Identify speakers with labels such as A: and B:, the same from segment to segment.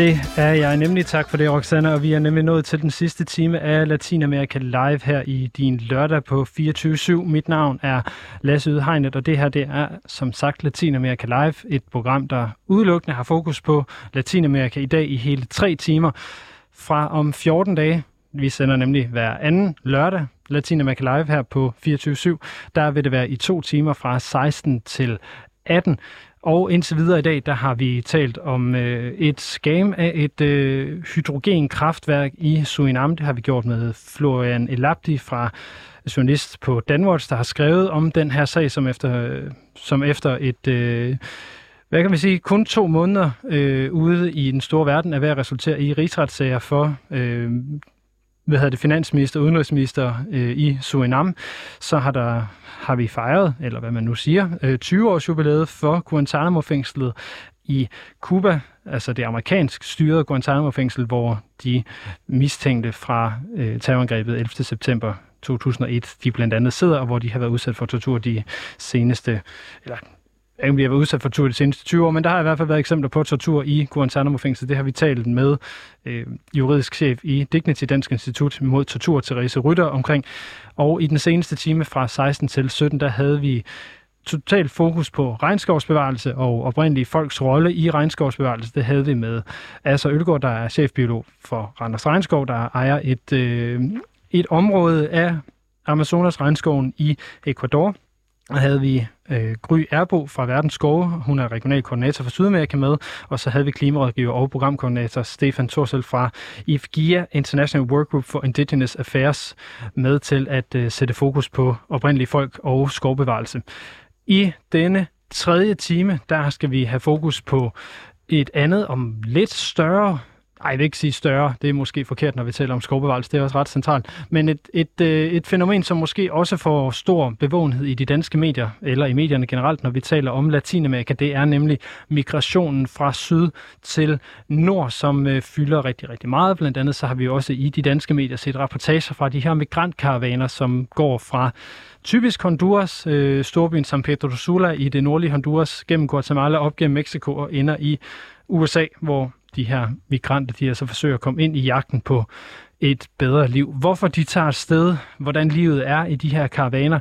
A: Det er jeg nemlig. Tak for det, Roxanne. Og vi er nemlig nået til den sidste time af Latinamerika Live her i din lørdag på 24.7. Mit navn er Lasse Ydhegnet, og det her det er som sagt Latinamerika Live. Et program, der udelukkende har fokus på Latinamerika i dag i hele tre timer. Fra om 14 dage, vi sender nemlig hver anden lørdag Latinamerika Live her på 24.7, Der vil det være i to timer fra 16 til 18. Og indtil videre i dag, der har vi talt om øh, et skam af et øh, hydrogenkraftværk i Suriname. Det har vi gjort med Florian Elabdi fra journalist på Danwatch, der har skrevet om den her sag, som efter, øh, som efter et... Øh, hvad kan vi sige, kun to måneder øh, ude i den store verden er ved at resultere i rigsretssager for øh, hvad hedder det, finansminister og udenrigsminister øh, i Surinam, så har, der, har vi fejret, eller hvad man nu siger, øh, 20 års jubilæet for Guantanamo-fængslet i Cuba, altså det amerikansk styrede Guantanamo-fængsel, hvor de mistænkte fra øh, terrorangrebet 11. september 2001, de blandt andet sidder, og hvor de har været udsat for tortur de seneste, eller jeg vi har været udsat for tortur de seneste 20 år, men der har i hvert fald været eksempler på tortur i Guantanamo-fængslet. Det har vi talt med øh, juridisk chef i Dignity Dansk Institut mod tortur, Therese Rytter, omkring. Og i den seneste time fra 16 til 17, der havde vi totalt fokus på regnskovsbevarelse og oprindelige folks rolle i regnskovsbevarelse. Det havde vi med Asser Ølgaard, der er chefbiolog for Randers Regnskov, der ejer et, øh, et område af Amazonas regnskoven i Ecuador. Og havde vi øh, Gry Erbo fra Verdens Skove, hun er regional koordinator for Sydamerika med, og så havde vi klimarådgiver og programkoordinator Stefan Torsel fra IFGIA, International Workgroup for Indigenous Affairs, med til at øh, sætte fokus på oprindelige folk og skovbevarelse. I denne tredje time, der skal vi have fokus på et andet om lidt større ej, jeg vil ikke sige større, det er måske forkert, når vi taler om skovbevarelse, det er også ret centralt, men et, et, øh, et fænomen, som måske også får stor bevågenhed i de danske medier, eller i medierne generelt, når vi taler om Latinamerika, det er nemlig migrationen fra syd til nord, som øh, fylder rigtig, rigtig meget. Blandt andet så har vi også i de danske medier set rapportager fra de her migrantkaravaner, som går fra typisk Honduras, øh, storbyen San Pedro Sula i det nordlige Honduras, gennem Guatemala, op gennem Mexico og ender i USA, hvor de her migranter, de altså forsøger at komme ind i jagten på et bedre liv. Hvorfor de tager afsted, sted, hvordan livet er i de her karavaner,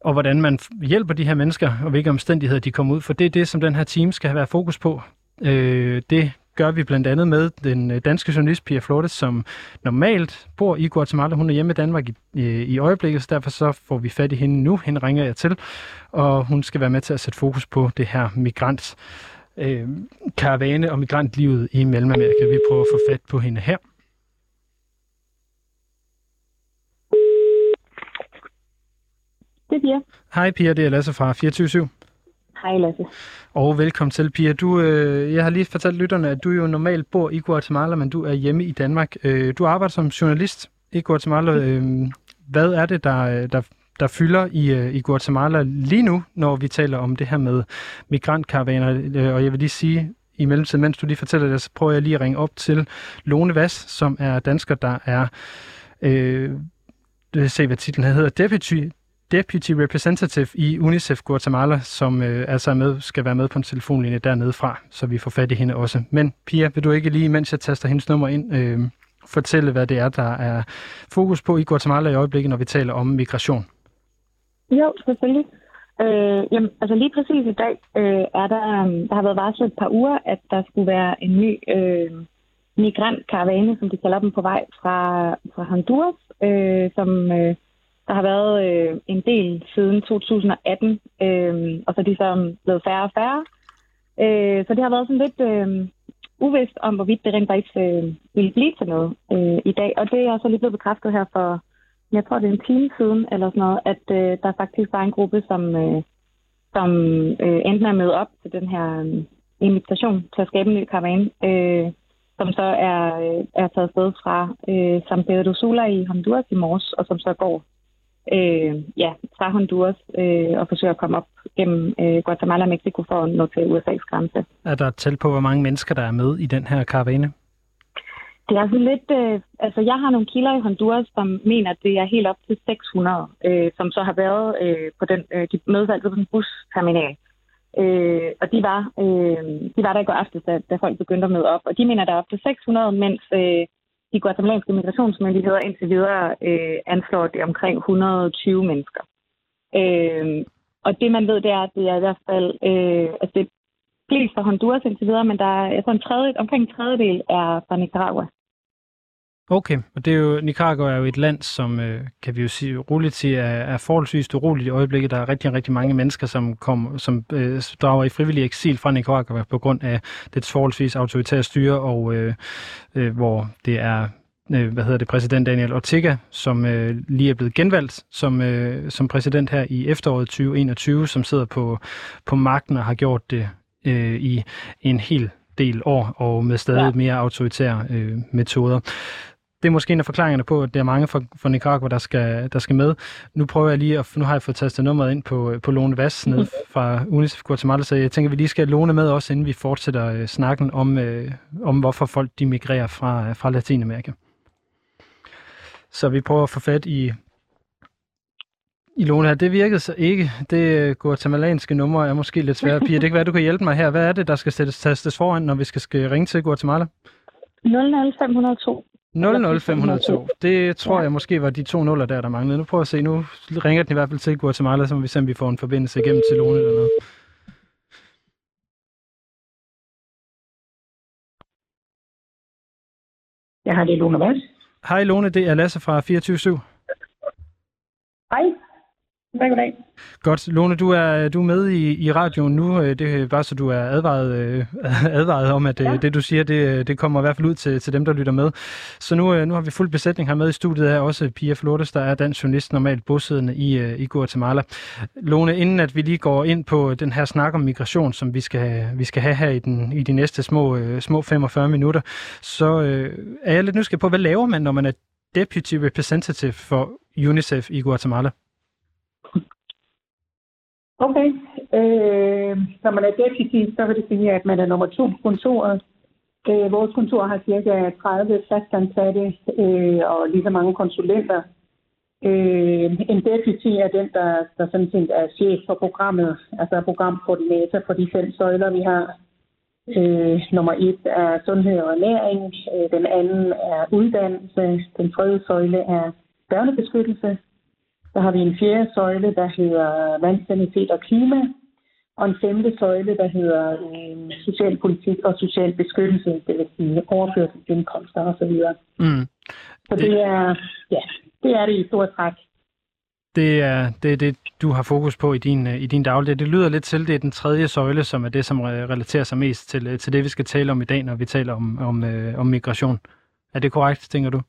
A: og hvordan man hjælper de her mennesker, og hvilke omstændigheder de kommer ud for. Det er det, som den her team skal have været fokus på. Øh, det gør vi blandt andet med den øh, danske journalist Pia Flottes, som normalt bor i Guatemala. Hun er hjemme i Danmark i, i, i øjeblikket, så derfor så får vi fat i hende nu. Hende ringer jeg til, og hun skal være med til at sætte fokus på det her migrant øh, karavane og migrantlivet i Mellemamerika. Vi prøver at få fat på hende her.
B: Det er Pia.
A: Hej Pia, det er Lasse fra 24
B: Hej Lasse.
A: Og velkommen til, Pia. Du, øh, jeg har lige fortalt lytterne, at du jo normalt bor i Guatemala, men du er hjemme i Danmark. Øh, du arbejder som journalist i Guatemala. Øh, hvad er det, der, der der fylder i, øh, i Guatemala lige nu, når vi taler om det her med migrantkaravaner. Øh, og jeg vil lige sige, i mellemtiden, mens du lige fortæller det, så prøver jeg lige at ringe op til Lone Vas, som er dansker, der er, øh, det se hvad titlen hedder, Deputy, Deputy Representative i UNICEF Guatemala, som øh, altså er med, skal være med på en telefonlinje dernede fra, så vi får fat i hende også. Men Pia, vil du ikke lige, mens jeg taster hendes nummer ind, øh, fortælle, hvad det er, der er fokus på i Guatemala i øjeblikket, når vi taler om migration?
B: Jo, selvfølgelig. Øh, jamen, altså lige præcis i dag øh, er der, um, der har været varslet et par uger, at der skulle være en ny øh, migrantkaravane, som de kalder dem, på vej fra, fra Honduras, øh, som øh, der har været øh, en del siden 2018, øh, og så er de så blevet færre og færre. Øh, så det har været sådan lidt øh, uvist om, hvorvidt det rent faktisk øh, ville blive til noget øh, i dag, og det er så lige blevet bekræftet her for jeg tror, det er en time siden, eller sådan noget, at øh, der faktisk var en gruppe, som, øh, som øh, endte med at møde op til den her øh, invitation til at skabe en ny karavane, øh, som så er, øh, er taget sted fra øh, San Pedro Sula i Honduras i morges, og som så går øh, ja, fra Honduras øh, og forsøger at komme op gennem øh, Guatemala og Mexico for at nå til USA's grænse.
A: Er der et tal på, hvor mange mennesker, der er med i den her karavane?
B: Det er sådan lidt... Øh, altså, jeg har nogle kilder i Honduras, som mener, at det er helt op til 600, øh, som så har været øh, på den... Øh, de mødes på en busterminal. Øh, og de var, øh, de var der i går aftes, da, da folk begyndte at møde op. Og de mener, der er op til 600, mens øh, de guatemalanske migrationsmyndigheder indtil videre øh, anslår det omkring 120 mennesker. Øh, og det man ved, det er, at det er i hvert fald, øh, altså det flest fra Honduras indtil videre, men der er altså en tredje, omkring en tredjedel er fra Nicaragua.
A: Okay, og det er jo, Nicaragua er jo et land, som øh, kan vi jo sige roligt sige, er, er forholdsvis uroligt i øjeblikket. Der er rigtig, rigtig mange mennesker, som, kom, som øh, drager i frivillig eksil fra Nicaragua på grund af det forholdsvis autoritære styre, og øh, øh, hvor det er øh, hvad hedder det, præsident Daniel Ortega, som øh, lige er blevet genvalgt som, øh, som præsident her i efteråret 2021, som sidder på, på magten og har gjort det øh, i en hel del år, og med stadig ja. mere autoritære øh, metoder det er måske en af forklaringerne på, at der er mange fra, fra Nicaragua, der skal, der skal med. Nu prøver jeg lige, at nu har jeg fået tastet nummeret ind på, på Lone Vass ned fra UNICEF Guatemala, så jeg tænker, at vi lige skal låne med også, inden vi fortsætter uh, snakken om, uh, om, hvorfor folk de migrerer fra, fra Latinamerika. Så vi prøver at få fat i, i Lone her. Det virkede så ikke. Det guatemalanske nummer er måske lidt svært. Pia, det kan være, du kan hjælpe mig her. Hvad er det, der skal sættes tastes foran, når vi skal, skal ringe til Guatemala?
B: 00502.
A: 00502. Det tror ja. jeg måske var de to nuller der, der manglede. Nu prøver jeg at se. Nu ringer den i hvert fald til Guatemala, så må vi se, om vi får en forbindelse igennem til Lone eller noget.
C: Jeg har det Lone Hvad?
A: Hej Lone, det er Lasse fra 24 /7.
C: Hej. Goddag, goddag.
A: Godt. Lone, du er, du er med i, i radioen nu. Øh, det er bare så du er advaret, øh, advaret om, at øh, ja. det du siger, det, det kommer i hvert fald ud til, til dem, der lytter med. Så nu, nu har vi fuld besætning her med i studiet her. Også Pia Flortes, der er dansk journalist, normalt bosiddende i, i Guatemala. Lone, inden at vi lige går ind på den her snak om migration, som vi skal, vi skal have her i, den, i de næste små, små 45 minutter, så øh, er jeg lidt nysgerrig på, hvad laver man, når man er deputy representative for UNICEF i Guatemala?
C: Okay. Øh, når man er deputy, så vil det sige, at man er nummer to på kontoret. Øh, vores kontor har cirka 30 fastansatte øh, og lige så mange konsulenter. Øh, en deputy er den, der, der sådan set er chef for programmet, altså programkoordinator for de fem søjler, vi har. Øh, nummer et er sundhed og ernæring, øh, den anden er uddannelse, den tredje søjle er børnebeskyttelse, så har vi en fjerde søjle, der hedder vandsanitet og klima, og en femte søjle, der hedder øh, socialpolitik og social beskyttelse, det vil sige overførselsindkomster osv. Mm. Så det er, ja, det er det i stort træk.
A: Det er det, er det, du har fokus på i din, i din dagligdag. Det lyder lidt til, det er den tredje søjle, som er det, som relaterer sig mest til, til det, vi skal tale om i dag, når vi taler om, om, øh, om migration. Er det korrekt, tænker du?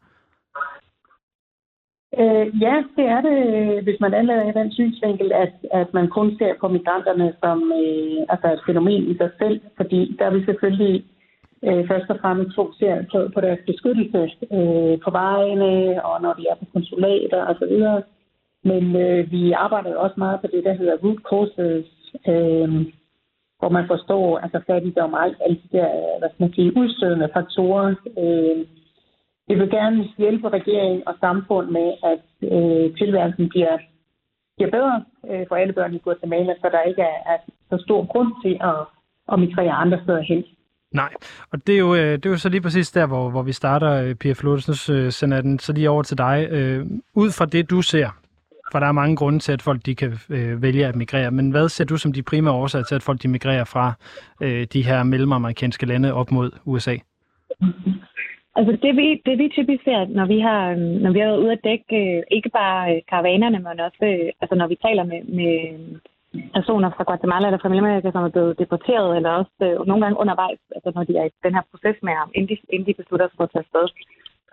C: Øh, ja, det er det, øh, hvis man anlader den synsvinkel, at, at man kun ser på migranterne som øh, altså et fænomen i sig selv, fordi der er vi selvfølgelig øh, først og fremmest fokuseret på, på deres beskyttelse øh, på vejene, og når de er på konsulater osv. Men øh, vi arbejder også meget på det, der hedder root causes, øh, hvor man forstår altså fattigdom og alt, alt de der, hvad skal man sige, udstødende faktorer, øh, vi vil gerne hjælpe regeringen og samfund med, at øh, tilværelsen bliver, bliver bedre øh, for alle børn i Guatemala, så der ikke er, er så stor grund til at, at migrere andre steder hen.
A: Nej, og det er, jo, øh, det er jo så lige præcis der, hvor, hvor vi starter, øh, Pia Flottes. Nu øh, sender den så lige over til dig. ud fra det, du ser, for der er mange grunde til, at folk de kan øh, vælge at migrere, men hvad ser du som de primære årsager til, at folk de migrerer fra øh, de her mellemamerikanske lande op mod USA?
B: Altså det vi, det vi typisk ser, når vi har, når vi har været ude at dække øh, ikke bare øh, karavanerne, men også øh, altså når vi taler med, med personer fra Guatemala eller fra Mellemamerika, som er blevet deporteret, eller også nogle gange undervejs, altså når de er i den her proces med ham, inden de, inden de beslutter sig for at tage afsted.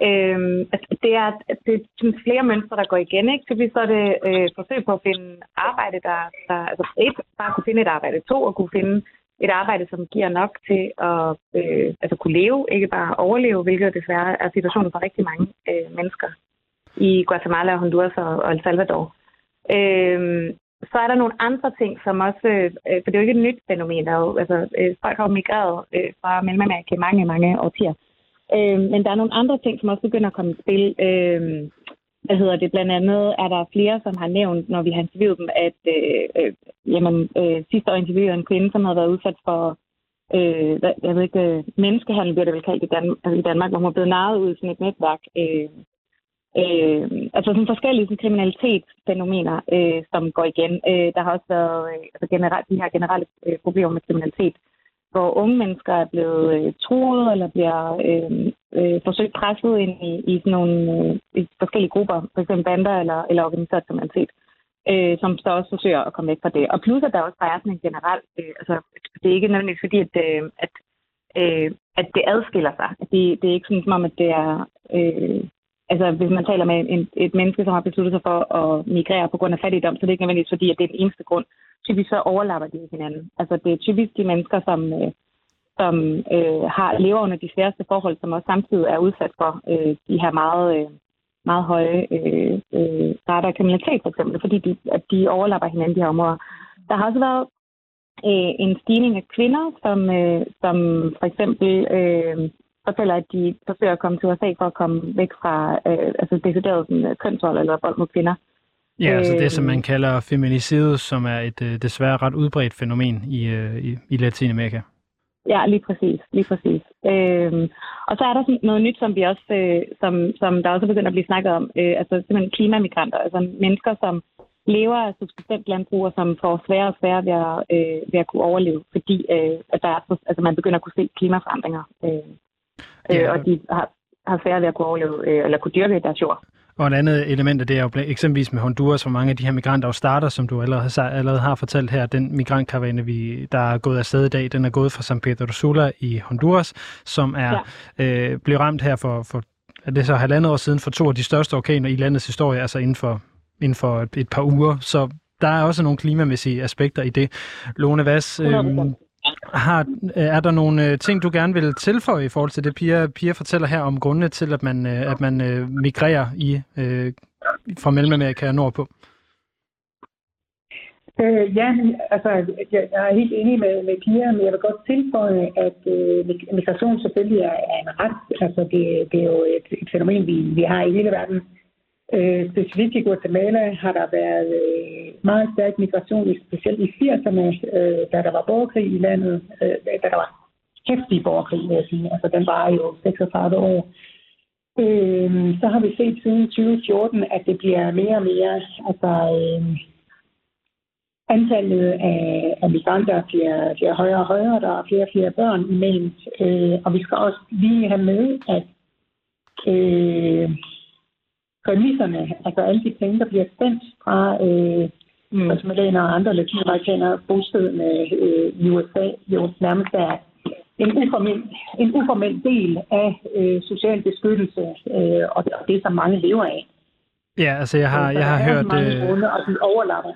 B: Øhm, altså det er, det er flere mønstre, der går igen. Ikke? Typisk så er det øh, forsøg på at finde arbejde, der, der altså et, bare kunne finde et arbejde, to, at kunne finde et arbejde, som giver nok til at øh, altså kunne leve, ikke bare overleve, hvilket desværre er situationen for rigtig mange øh, mennesker i Guatemala, Honduras og, og El Salvador. Øh, så er der nogle andre ting, som også, øh, for det er jo ikke et nyt fænomen, der er jo, altså, øh, folk har jo migreret øh, fra Mellemamerika mange, mange årtier. Øh, men der er nogle andre ting, som også begynder at komme i spil. Øh, hvad hedder det, blandt andet er der flere, som har nævnt, når vi har interviewet dem, at øh, øh, jamen, øh, sidste år interviewede en kvinde, som havde været udsat for øh, jeg ved ikke, øh, menneskehandel bliver det vel kaldt i, Dan- altså i Danmark, hvor hun er blevet narret ud i sådan et netværk. Øh, øh, altså sådan forskellige sådan, kriminalitetsfænomener, øh, som går igen. Øh, der har også været øh, altså generelt, de her generelle øh, problemer med kriminalitet, hvor unge mennesker er blevet øh, truet eller bliver øh, øh, forsøgt presset ind i, i sådan nogle øh, i forskellige grupper, f.eks. bander eller, eller organiseret kriminalitet øh, som så også forsøger at komme væk fra det. Og plus at der også bare er sådan en generelt, øh, altså det er ikke nødvendigvis fordi, at, øh, at, øh, at det adskiller sig. Det, det er ikke sådan som om, at det er, øh, altså hvis man taler med en, et menneske, som har besluttet sig for at migrere på grund af fattigdom, så det er ikke nødvendigvis fordi, at det er den eneste grund. Typisk så overlapper de hinanden. Altså det er typisk de mennesker, som, øh, som øh, har lever under de sværeste forhold, som også samtidig er udsat for øh, de her meget øh, meget høje øh, øh, rater af kriminalitet, for eksempel, fordi de, at de overlapper hinanden, de her områder. Der har også været øh, en stigning af kvinder, som, øh, som for eksempel øh, fortæller, at de forsøger at komme til USA for at komme væk fra øh, altså decideret sådan, kønsvold eller vold mod kvinder.
A: Ja, altså det, som man kalder feminicide, som er et øh, desværre ret udbredt fænomen i, øh, i, i Latinamerika.
B: Ja, lige præcis. Lige præcis. Øhm, og så er der sådan noget nyt, som vi også, øh, som, som der også er begyndt at blive snakket om, øh, altså simpelthen klimamigranter, altså mennesker, som lever af subsistent landbrug, og som får sværere og sværere ved at, øh, ved at kunne overleve, fordi øh, at der er, altså, man begynder at kunne se klimaforandringer, øh, ja. øh, og de har, har sværere ved at kunne overleve, øh, eller kunne dyrke deres jord.
A: Og et andet element af det er jo eksempelvis med Honduras, hvor mange af de her migranter jo starter, som du allerede, allerede har fortalt her. Den migrantkaravane, vi, der er gået afsted i dag, den er gået fra San Pedro Sula i Honduras, som er ja. øh, blev ramt her for, for er det så halvandet år siden for to af de største orkaner i landets historie, altså inden for, inden for et, et par uger. Så der er også nogle klimamæssige aspekter i det. Lone Vass, øh, har, øh, er der nogle øh, ting, du gerne vil tilføje i forhold til det, Pia, Pia fortæller her om grundene til, at man, øh, at man migrerer i, øh, fra Mellemamerika og nordpå?
C: Øh, ja, altså, jeg, jeg er helt enig med, med Pia, men jeg vil godt tilføje, at øh, migration selvfølgelig er, er en ret. Altså, det, det er jo et, et fænomen, vi, vi har i hele verden. Øh, Øh, specifikt i Guatemala har der været øh, meget stærk migration, specielt i 80'erne, øh, da der var borgerkrig i landet, øh, da der var hæftig borgerkrig, vil jeg sige. Altså, den var jo 36 år. Øh, så har vi set siden 2014, at det bliver mere og mere, altså øh, antallet af, af migranter bliver, bliver højere og højere, der er flere og flere børn imellem. Øh, og vi skal også lige have med, at øh, præmisserne, altså alle de penge, der bliver sendt fra øh, mm. og andre latinamerikanere bosiddende øh, i USA, jo nærmest er en uformel, en uformel del af øh, social beskyttelse, øh, og, det, og det, som mange lever af.
A: Ja, altså jeg har, jeg har hørt...
C: Mange øh... Grunde, og de overlapper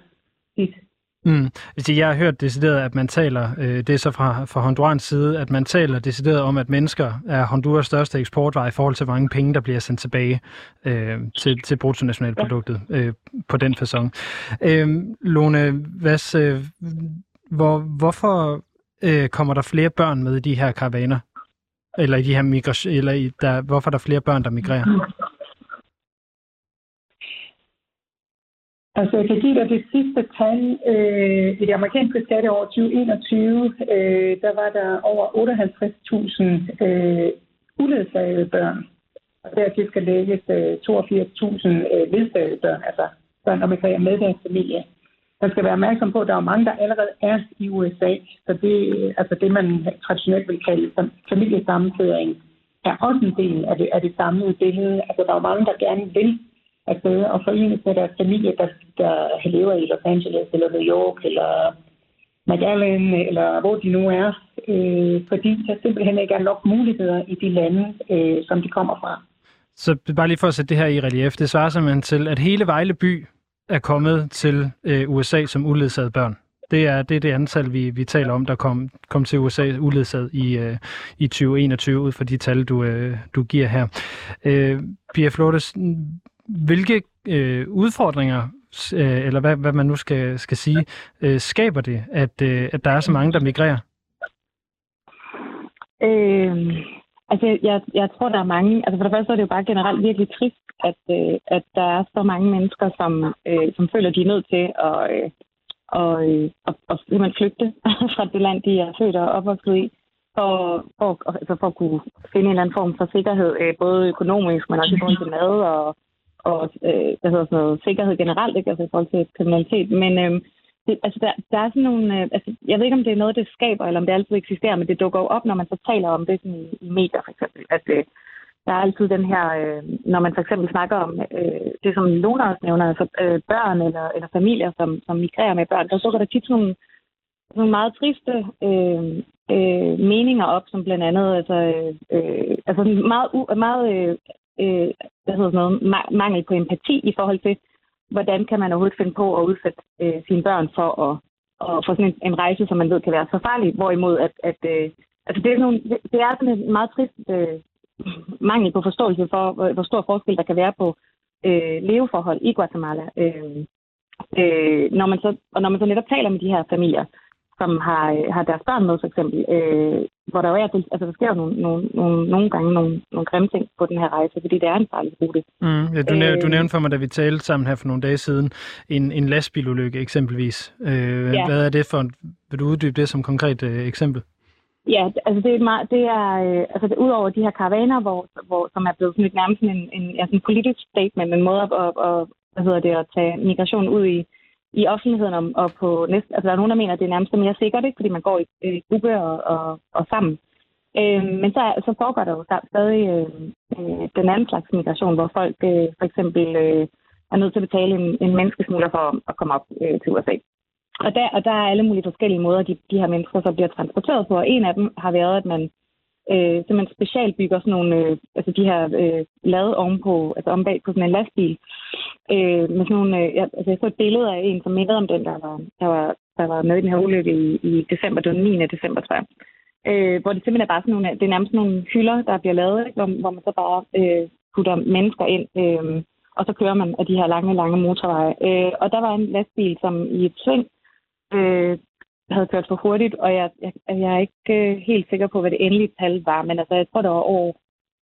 A: Mm. Altså, jeg har hørt decideret, at man taler, øh, det er så fra, fra Hondurans side, at man taler decideret om, at mennesker er Honduras største eksportvej i forhold til, hvor mange penge, der bliver sendt tilbage øh, til, til bruttonationalproduktet øh, på den fasong. Øh, Lone, hvad, øh, hvor, hvorfor øh, kommer der flere børn med i de her karavaner? Eller i de her migration, eller i, der, hvorfor er der flere børn, der migrerer?
C: Altså, jeg kan give dig det sidste tal. Øh, I det amerikanske skatteår 2021, øh, der var der over 58.000 øh, uledsagede børn. Og dertil skal lægges øh, 82.000 øh, ledsagede børn, altså børn, der kan med deres familie. Man skal være opmærksom på, at der er mange, der allerede er i USA. Så det, øh, altså det man traditionelt vil kalde familiesammenføring, er også en del af det, af det samlede billede. Altså, der er mange, der gerne vil afsted og forene med deres familie, der, der lever i Los Angeles eller New York eller McAllen eller hvor de nu er, øh, fordi der simpelthen ikke er nok muligheder i de lande, øh, som de kommer fra.
A: Så bare lige for at sætte det her i relief, det svarer simpelthen til, at hele Vejle by er kommet til øh, USA som uledsagede børn. Det er, det er det antal, vi, vi taler om, der kom, kom til USA uledsaget i, øh, i 2021, ud fra de tal, du, øh, du giver her. Øh, Pia Flores, hvilke øh, udfordringer, øh, eller hvad, hvad man nu skal, skal sige, øh, skaber det, at, øh, at der er så mange, der migrerer?
B: Øh, altså, jeg, jeg tror, der er mange... Altså, for det første er det jo bare generelt virkelig trist, at, øh, at der er så mange mennesker, som, øh, som føler, de er nødt til at, øh, og, øh, og, og simpelthen flygte fra det land, de er født og opvokset i, for, for, altså for at kunne finde en eller anden form for sikkerhed, øh, både økonomisk, men også i forhold til mad og, og øh, hvad hedder sådan noget, sikkerhed generelt, ikke? Altså i forhold til kriminalitet. Men øh, det, altså der, der er sådan nogle, øh, altså jeg ved ikke, om det er noget, det skaber, eller om det altid eksisterer, men det dukker jo op, når man så taler om det sådan i, medier, for eksempel, at øh, der er altid den her, øh, når man for eksempel snakker om øh, det, som Lona også nævner, altså øh, børn eller, eller familier, som, som migrerer med børn, der så der tit sådan nogle, nogle meget triste øh, øh, meninger op, som blandt andet altså, øh, øh altså meget, meget øh, øh, hvad hedder sådan noget, mangel på empati i forhold til, hvordan kan man overhovedet finde på at udsætte øh, sine børn for at, at få sådan en, en rejse, som man ved kan være så farlig, hvorimod at, at øh, altså det, er nogle, det, det er sådan en meget trist øh, mangel på forståelse for, hvor, hvor stor forskel der kan være på øh, leveforhold i Guatemala. Øh, øh, når man så, og når man så netop taler med de her familier, som har, har deres børn med, for eksempel, øh, hvor der jo er, altså der sker jo nogle, nogle, nogle, nogle gange nogle, nogle grimme ting på den her rejse, fordi det er en farlig rute.
A: Mm, ja, du, nævnte, du øh, nævnte for mig, da vi talte sammen her for nogle dage siden, en, en lastbilulykke eksempelvis. Øh, ja. Hvad er det for, vil du uddybe det som konkret øh, eksempel?
B: Ja, altså det er, meget, det er øh, altså det, udover de her karavaner, hvor, hvor, som er blevet sådan et, nærmest en, en, ja, sådan en politisk statement, en måde at, at, at, hvad hedder det, at tage migration ud i, i offentligheden og, og på næste, altså der er nogen, der mener, at det er nærmest mere sikkert, ikke? fordi man går i, øh, gruppe og, og, og sammen. Øh, men så, så foregår der jo stadig øh, øh, den anden slags migration, hvor folk øh, for eksempel øh, er nødt til at betale en, en menneskesmugler for at komme op øh, til USA. Og der, og der er alle mulige forskellige måder, de, de her mennesker så bliver transporteret på. Og en af dem har været, at man øh, simpelthen specialbygger sådan nogle, øh, altså de her øh, lavet ovenpå, altså om bag på sådan en lastbil. Øh, med sådan nogle, øh, jeg, altså jeg så et billede af en, som mindede om den, der var, der var, der var med i den her ulykke i, i december, det var den 9. december, tror jeg. Øh, hvor det simpelthen er bare sådan nogle, det er nærmest nogle hylder, der bliver lavet, ikke? Hvor, hvor man så bare øh, putter mennesker ind, øh, og så kører man af de her lange, lange motorveje. Øh, og der var en lastbil, som i et sving øh, havde kørt for hurtigt, og jeg, jeg, jeg er ikke øh, helt sikker på, hvad det endelige tal var, men altså, jeg tror, der var over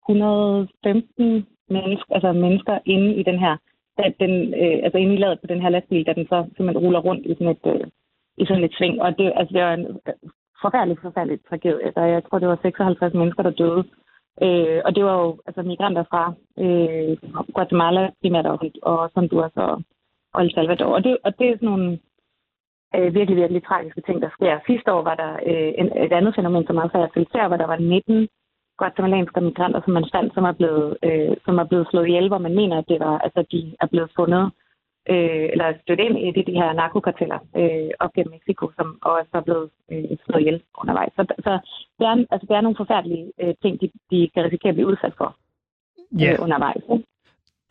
B: 115 mennesker, altså mennesker inde i den her, da den, øh, altså inde i ladet på den her lastbil, da den så simpelthen ruller rundt i sådan et, øh, i sådan et sving. Og det, altså, det var en øh, forfærdelig, forfærdelig tragedie. Altså, jeg tror, det var 56 mennesker, der døde. Øh, og det var jo altså, migranter fra øh, Guatemala, primært og, og Honduras og, og El Salvador. Og det, og det er sådan nogle øh, virkelig, virkelig tragiske ting, der sker. Sidste år var der øh, en, et andet fænomen, som også er filtreret, hvor der var 19 guatemalanske migranter, som man fandt, som er blevet, øh, som er blevet slået ihjel, hvor man mener, at det var, altså, de er blevet fundet øh, eller stødt ind i de, de her narkokarteller øh, op gennem Mexico, som også er blevet øh, slået ihjel undervejs. Så, så det, er, altså, det er nogle forfærdelige øh, ting, de, de kan risikere at blive udsat for yeah. øh, undervejs.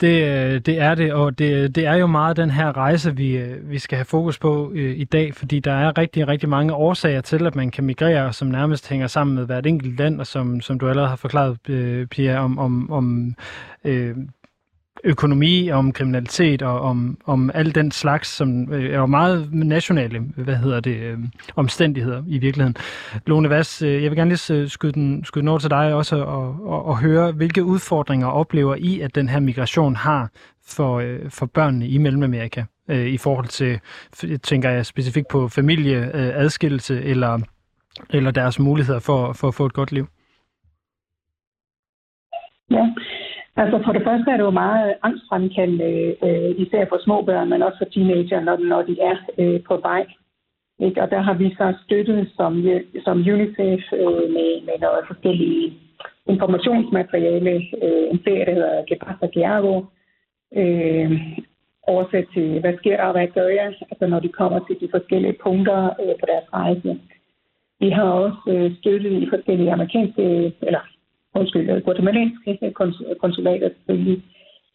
A: Det, øh, det er det, og det, det er jo meget den her rejse, vi, øh, vi skal have fokus på øh, i dag, fordi der er rigtig, rigtig mange årsager til, at man kan migrere, som nærmest hænger sammen med hvert enkelt land, og som, som du allerede har forklaret, øh, Pia, om, om, om øh, økonomi, om kriminalitet og om, om al den slags, som øh, er meget nationale hvad hedder det, øh, omstændigheder i virkeligheden. Lone Vass, øh, jeg vil gerne lige øh, skyde den, skyde den over til dig også og, og, og høre, hvilke udfordringer oplever I, at den her migration har for, øh, for børnene i Mellemamerika øh, i forhold til, tænker jeg specifikt på familieadskillelse øh, eller, eller deres muligheder for, for at få et godt liv?
C: Ja, Altså for det første er det jo meget angstfremkaldende, øh, især for små børn, men også for teenager, når, når de er øh, på vej. Ikke? Og der har vi så støttet som, som UNICEF øh, med, med noget forskellige informationsmateriale. Øh, en serie, der hedder Gepasta Giago. Øh, oversat til, hvad sker der og hvad gør jeg? Altså når de kommer til de forskellige punkter øh, på deres rejse. Vi har også øh, støttet i forskellige amerikanske, eller undskyld, guatemalanske konsulater selvfølgelig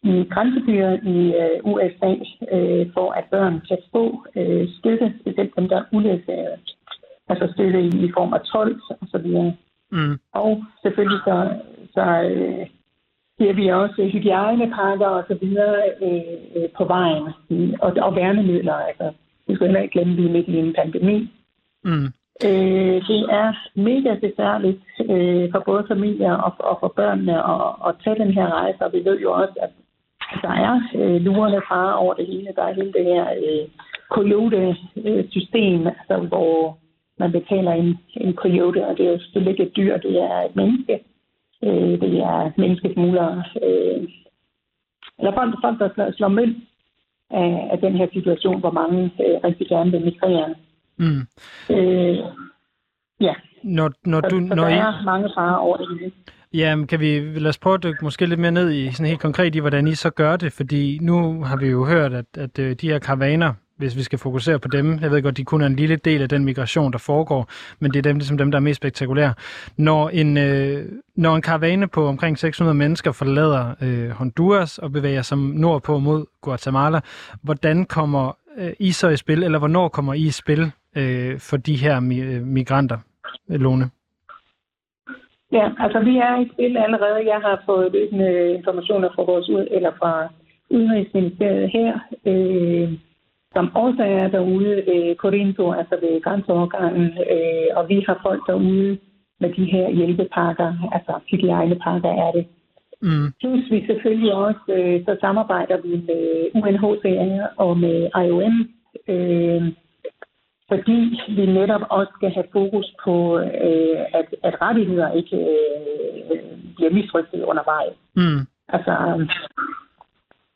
C: i grænsebyer i øh, USA, øh, for at børn kan få øh, støtte, specielt dem, der er uledsagede. Altså støtte i, i form af tolk og så videre. Mm. Og selvfølgelig så, så øh, giver vi også hygiejnepakker og så videre øh, øh, på vejen. Og, og værnemidler, altså vi skal heller ikke glemme, at vi er midt i en pandemi. Mm. Øh, det er mega besværligt øh, for både familier og, og for børnene at, at tage den her rejse, og vi ved jo også, at der er øh, lurende fare over det hele. Der er hele det her øh, coyote-system, øh, altså, hvor man betaler en, en coyote, og det er jo selvfølgelig ikke et dyr, det er et menneske. Øh, det er menneskesmuglere. Øh, eller folk, folk der slår, slår mønt af, af den her situation, hvor mange øh, rigtig gerne vil migrere.
A: Mm.
C: Øh, ja.
A: Når, når
C: Så,
A: du,
C: så
A: når
C: der
A: I,
C: er mange farer over det hele.
A: Ja, kan vi lad os prøve at dykke måske lidt mere ned i sådan helt konkret i, hvordan I så gør det, fordi nu har vi jo hørt, at, at øh, de her karavaner, hvis vi skal fokusere på dem, jeg ved godt, de kun er en lille del af den migration, der foregår, men det er dem, ligesom dem, der er mest spektakulære. Når en, øh, når en karavane på omkring 600 mennesker forlader øh, Honduras og bevæger sig nordpå mod Guatemala, hvordan kommer øh, I så i spil, eller hvornår kommer I i spil øh, for de her mi- øh, migranter, Lone?
C: Ja, altså vi er i spil allerede. Jeg har fået løbende informationer fra vores ud eller fra Udenrigsministeriet her, øh, som også er derude ved Corinto, altså ved grænseovergangen, øh, og vi har folk derude med de her hjælpepakker, altså hygiejnepakker er det.
A: Mm.
C: Plus vi selvfølgelig også, øh, så samarbejder vi med UNHCR og med IOM, øh, fordi vi netop også skal have fokus på, øh, at, at rettigheder ikke øh, bliver misrygtet undervejs.
A: Mm.
C: Altså, øh,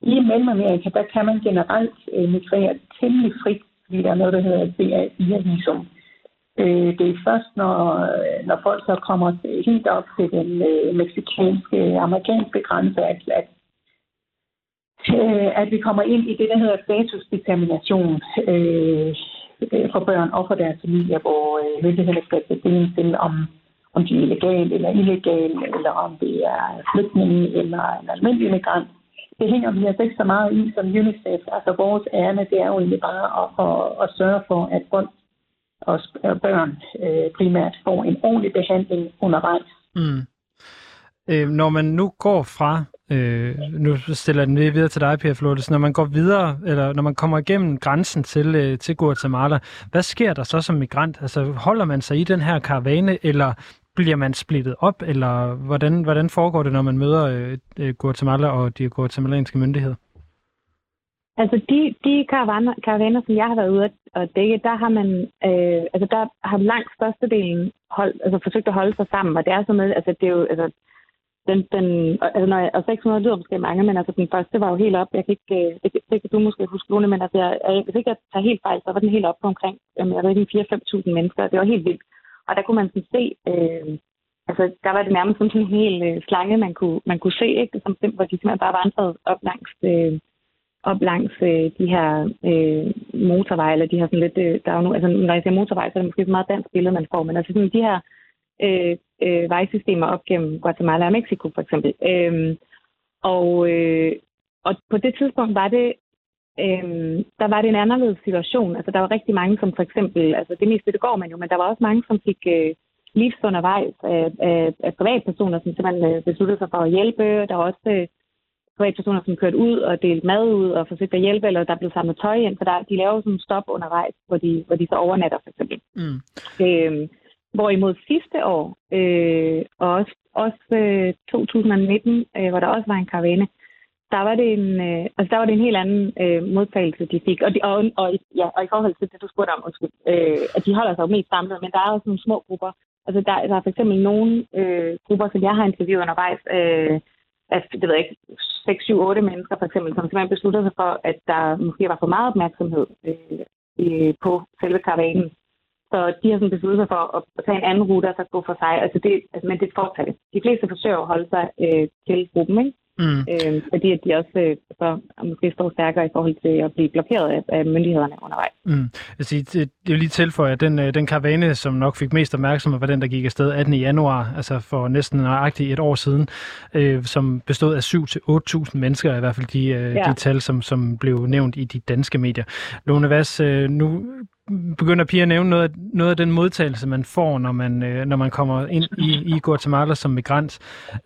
C: i Mellemamerika, der kan man generelt øh, migrere temmelig frit, fordi der er noget, der hedder BA4-visum. Øh, det er først, når, når folk så kommer helt op til den øh, meksikanske, amerikanske grænse, at, at, øh, at vi kommer ind i det, der hedder statusdetermination øh, Øh, for børn og for deres familier, hvor øh, myndighederne skal tage stilling til, om, om de er illegale eller illegale, eller om det er flygtninge eller en almindelig migrant. Det hænger vi altså ikke så meget i som UNICEF. Altså vores ærne, det er jo egentlig bare at, at, at sørge for, at folk og børn øh, primært får en ordentlig behandling undervejs.
A: Mm. Øh, når man nu går fra, øh, nu stiller jeg den lige videre til dig, Pia Flottes, når man går videre, eller når man kommer igennem grænsen til, øh, til Guatemala, hvad sker der så som migrant? Altså holder man sig i den her karavane, eller bliver man splittet op, eller hvordan, hvordan foregår det, når man møder øh, øh Guatemala og de guatemalanske myndigheder?
B: Altså de, de karavaner, karavaner, som jeg har været ude at dække, der har man, øh, altså der har langt størstedelen hold, altså forsøgt at holde sig sammen, og det er sådan noget, altså det er jo, altså den, den, altså når jeg, altså, og 600 lyder måske mange, men altså den første var jo helt op, jeg kan ikke, øh, det, det kan du måske huske, Lone, men altså jeg, jeg, hvis ikke jeg tager helt fejl, så var den helt op på omkring, øh, jeg ved ikke, 4-5.000 mennesker, det var helt vildt. Og der kunne man sådan se, øh, altså der var det nærmest sådan en hel øh, slange, man kunne, man kunne se, ikke? Som, hvor de simpelthen bare vandrede op langs, øh, op langs øh, de her øh, motorveje, eller de her sådan lidt, øh, der er jo nu, altså når jeg siger motorvej, så er det måske et meget dansk billede, man får, men altså sådan de her øh, øh, vejsystemer op gennem Guatemala og Mexico for eksempel. Øh, og, øh, og på det tidspunkt var det, øh, der var det en anderledes situation. Altså der var rigtig mange, som for eksempel, altså det meste det går man jo, men der var også mange, som fik øh, livs undervejs af, af, af privatpersoner, som simpelthen øh, besluttede sig for at hjælpe. Der var også øh, privatpersoner, som kørte ud og delte mad ud og forsøgte at hjælpe, eller der blev samlet tøj ind, for der, de laver sådan en stop undervejs, hvor de, hvor de så overnatter for eksempel.
A: Mm.
B: Øh, Hvorimod sidste år, øh, og også, også øh, 2019, øh, hvor der også var en karavane, der var det en, øh, altså der var det en helt anden øh, modtagelse, de fik. Og, de, og, og, ja, og i forhold til det, du spurgte om, undskyld, øh, at de holder sig jo mest samlet, men der er også nogle små grupper. Altså der, der er for eksempel nogle øh, grupper, som jeg har interviewet undervejs, øh, at, det ved jeg ikke, 6, 7, 8 mennesker for eksempel, som simpelthen besluttede sig for, at der måske var for meget opmærksomhed øh, på selve karavanen. Så de har sådan besluttet sig for at tage en anden rute og så gå for sig. Altså det, altså, men det er fortsat. De fleste forsøger at holde sig øh, til gruppen, ikke?
A: Mm.
B: Øh, fordi at de også øh, så måske står stærkere i forhold til at blive blokeret af, af myndighederne undervejs.
A: Mm. Jeg siger, det, det er jo lige tilføje, at den, øh, den karavane, som nok fik mest opmærksomhed, var den, der gik afsted 18. januar, altså for næsten nøjagtigt et år siden, øh, som bestod af 7-8.000 mennesker, i hvert fald de, øh, ja. de tal, som, som blev nævnt i de danske medier. Lone Vass, øh, nu begynder Pia at nævne noget af, noget af den modtagelse, man får, når man, øh, når man kommer ind i, i Guatemala som migrant.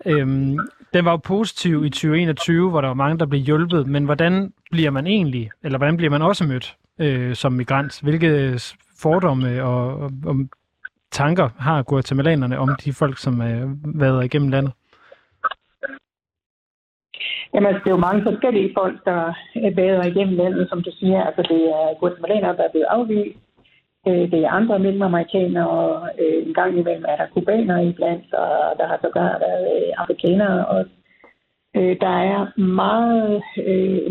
A: Øhm, den var jo positiv i 2021, hvor der var mange, der blev hjulpet, men hvordan bliver man egentlig, eller hvordan bliver man også mødt øh, som migrant? Hvilke øh, fordomme og, og, og tanker har guatemalanerne om de folk, som øh, er været igennem landet?
C: Jamen, altså, det er jo mange forskellige folk, der er bedre igennem landet, som du siger. Altså, det er guatemalere, der er blevet afvist. Øh, det er andre mellemamerikanere, og øh, en gang imellem er der kubanere iblandt, og der har sågar været øh, afrikanere også. Der er meget,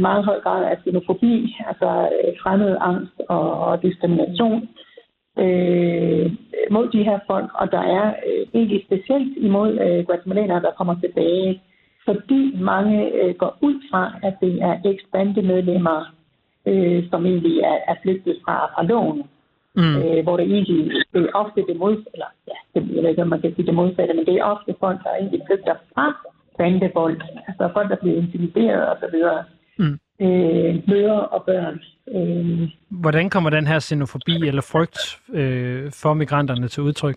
C: meget høj grad af xenofobi, altså fremmed angst og, diskrimination øh, mod de her folk, og der er egentlig specielt imod guatemalanere, der kommer tilbage fordi mange øh, går ud fra, at det er eks-bandemedlemmer, øh, som egentlig er, er flygtet fra, fra loven. Mm. Øh, hvor det egentlig det er ofte det modsatte, eller ja, det, jeg ved ikke, om man kan sige det modsatte, men det er ofte folk, der egentlig flygter fra bandevold. Altså folk, der bliver intimideret og så videre. Mm. Øh, møder og børn.
A: Øh. Hvordan kommer den her xenofobi eller frygt øh, for migranterne til udtryk?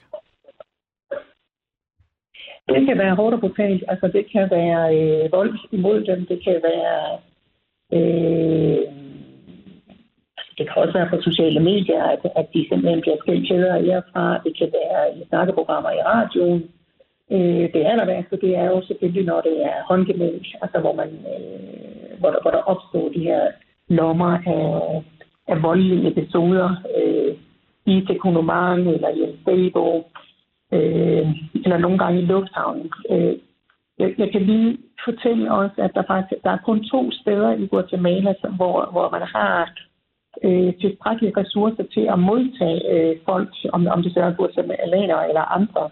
C: Det kan være hårdt og brutalt. Altså, det kan være øh, vold imod dem. Det kan være... Øh, altså, det kan også være på sociale medier, at, at de simpelthen bliver skilt kæder herfra. Det kan være i snakkeprogrammer i radioen. Øh, det aller værste, det er jo selvfølgelig, når det er håndgemælk, altså hvor, man, øh, hvor, der, hvor der opstår de her lommer af, af voldelige episoder øh, i Tekonoman eller i en stable øh, eller nogle gange i lufthavnen. Øh, jeg, jeg kan lige fortælle også, at der faktisk der er kun to steder i Guatemala, hvor, hvor man har øh, tilstrækkelige ressourcer til at modtage øh, folk, om, om det så er guatemalere eller andre.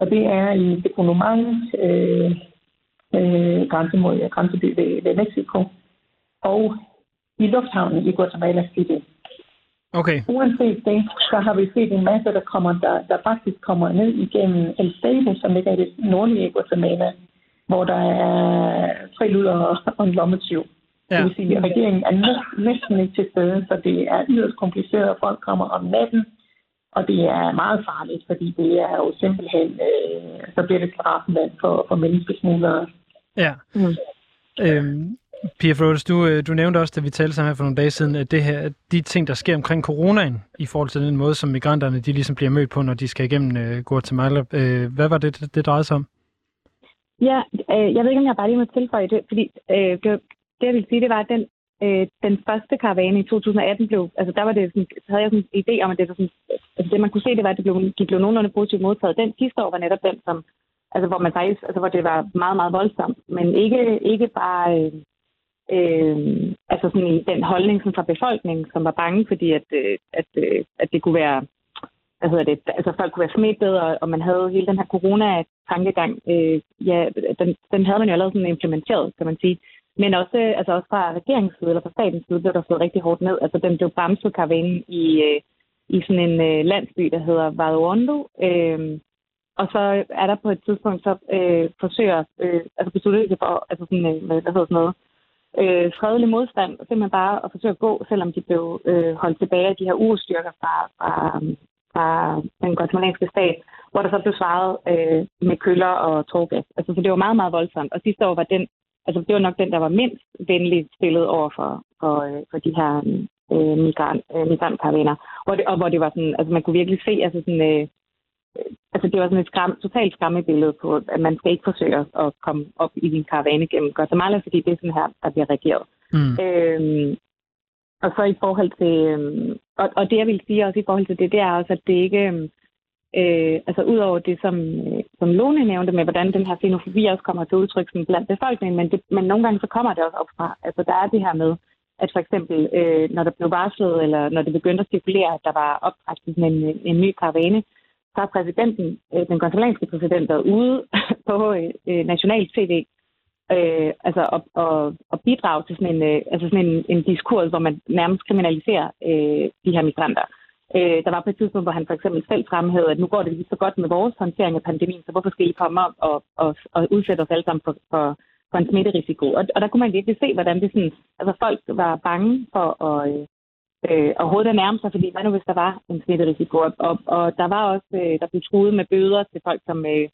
C: Og det er i Teconomán, øh, øh, grænse mod, grænseby ved, ved Mexico, og i lufthavnen i Guatemala City.
A: Okay.
C: Uanset det, så har vi set en masse, der, kommer, der, der faktisk kommer ned igennem El Sabo, som ligger i det nordlige Guatemala, hvor der er tre luder og en lommetyv. Ja. Det vil sige, at regeringen er næsten ikke til stede, så det er yderst kompliceret, at folk kommer om natten, og det er meget farligt, fordi det er jo simpelthen, øh, så bliver det straffenland for, for menneskesmuglere.
A: Ja. Mm. Øhm, Pia Frodes, du, øh, du nævnte også, da vi talte sammen her for nogle dage siden, at det her, de ting, der sker omkring coronaen, i forhold til den måde, som migranterne de ligesom bliver mødt på, når de skal igennem uh, Guatemala. Uh, hvad var det, det drejede sig om?
B: Ja, øh, jeg ved ikke, om jeg bare lige må tilføje det, fordi øh, det, det, jeg vil sige, det var, at den, øh, den første karavane i 2018 blev, altså der var det sådan, så havde jeg sådan en idé om, at det var sådan, altså det man kunne se, det var, at det blev, de blev nogenlunde positivt modtaget. Den sidste år var netop den, som, altså hvor man faktisk, altså hvor det var meget, meget voldsomt, men ikke, ikke bare, øh, øh, altså sådan i den holdning som fra befolkningen, som var bange, fordi at, øh, at, øh, at det kunne være, hvad hedder det, altså folk kunne være smittet, og, og man havde hele den her corona-tankegang, øh, ja, den, den havde man jo allerede sådan implementeret, kan man sige. Men også, øh, altså også fra regeringens side, eller fra statens side, blev der slået rigtig hårdt ned. Altså den blev bremset karavanen i, øh, i sådan en øh, landsby, der hedder Vadondo. Øh, og så er der på et tidspunkt, så øh, forsøger, øh, altså beslutter sig for, altså sådan, øh, hvad hedder sådan noget, øh, fredelig modstand, simpelthen bare at forsøge at gå, selvom de blev øh, holdt tilbage af de her urstyrker fra, fra, fra den guatemalanske stat, hvor der så blev svaret øh, med køller og tårgas. Altså, så det var meget, meget voldsomt. Og sidste år var den, altså det var nok den, der var mindst venligt stillet over for, for, øh, for de her øh, migrant, øh, migrantkaravaner. Hvor det, og hvor det var sådan, altså man kunne virkelig se, altså sådan, øh, altså det var sådan et skram, totalt skræmmebillede på, at man skal ikke forsøge at komme op i din karavane gennem Guatemala, fordi det er sådan her, der bliver reageret. Mm. Øhm, og så i forhold til, øhm, og, og det jeg vil sige også i forhold til det, det er også, at det ikke, øhm, øh, altså udover det, som, øh, som Lone nævnte med, hvordan den her xenofobi også kommer til udtryk sådan blandt befolkningen, men, det, men nogle gange så kommer det også op fra, altså der er det her med, at for eksempel, øh, når der blev varslet, eller når det begyndte at cirkulere, at der var oprettet en, en ny karavane, der er præsidenten, øh, den guatemalanske præsident, der ude på øh, national tv, øh, altså at, at, at bidrage til sådan en, øh, altså sådan en, en diskurs, hvor man nærmest kriminaliserer øh, de her migranter. Øh, der var på et tidspunkt, hvor han for eksempel selv fremhævede, at nu går det lige så godt med vores håndtering af pandemien, så hvorfor skal I komme op og, og, og udsætte os alle sammen for, for, for en smitterisiko? Og, og der kunne man virkelig se, hvordan det sådan, altså folk var bange for at, øh, øh, overhovedet at nærme sig, fordi hvad nu hvis der var en smitterisiko? Og, og, og der var også, øh, der blev truet med bøder til folk, som, øh,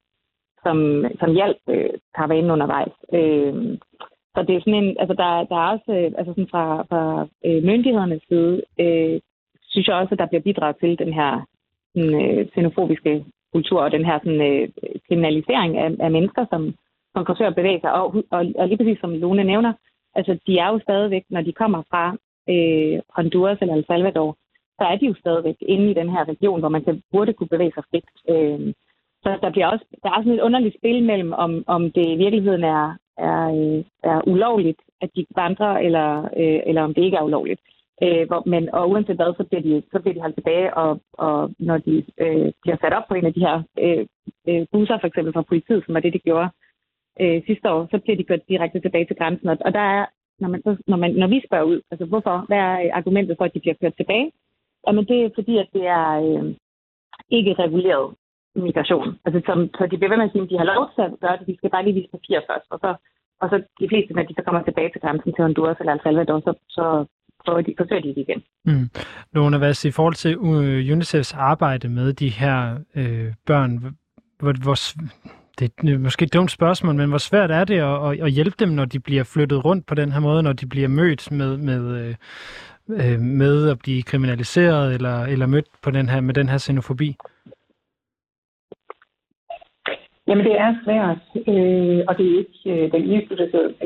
B: som, som hjalp øh, karavanen undervejs. Øh, så det er sådan en, altså der, der er også, øh, altså sådan fra, fra øh, myndighedernes side, øh, synes jeg også, at der bliver bidraget til den her den øh, xenofobiske kultur og den her sådan, øh, kriminalisering af, af mennesker, som, som forsøger at bevæge sig. Og, og, og lige præcis som Lone nævner, altså de er jo stadigvæk, når de kommer fra øh, Honduras eller El Salvador, så er de jo stadigvæk inde i den her region, hvor man kan, burde kunne bevæge sig frit. Øh, så der, bliver også, der er sådan et underligt spil mellem, om, om det i virkeligheden er, er, øh, er ulovligt, at de vandrer, eller, øh, eller om det ikke er ulovligt. Øh, hvor, men, og uanset hvad, så bliver de, så bliver de holdt tilbage, og, og når de øh, bliver sat op på en af de her øh, øh busser, for eksempel fra politiet, som var det, de gjorde øh, sidste år, så bliver de kørt direkte tilbage til grænsen. Og, og der er, når, man, så, når, man, når vi spørger ud, altså hvorfor, hvad er argumentet for, at de bliver kørt tilbage? Jamen det er fordi, at det er øh, ikke reguleret migration. Altså, som, så de bliver ved med at sige, at de har lov til at gøre det, de skal bare lige vise papir først, og så, og så de fleste, når de så kommer tilbage til grænsen til Honduras eller El Salvador, så, så prøver de, forsøger de det igen. Mm.
A: Lone, hvad i forhold til øh, UNICEFs arbejde med de her øh, børn, hvor, hvor, det er måske et dumt spørgsmål, men hvor svært er det at, at, hjælpe dem, når de bliver flyttet rundt på den her måde, når de bliver mødt med, med, øh, øh med at blive kriminaliseret eller, eller mødt på den her, med den her xenofobi?
C: Jamen, det er svært, øh, og det er ikke øh, den eneste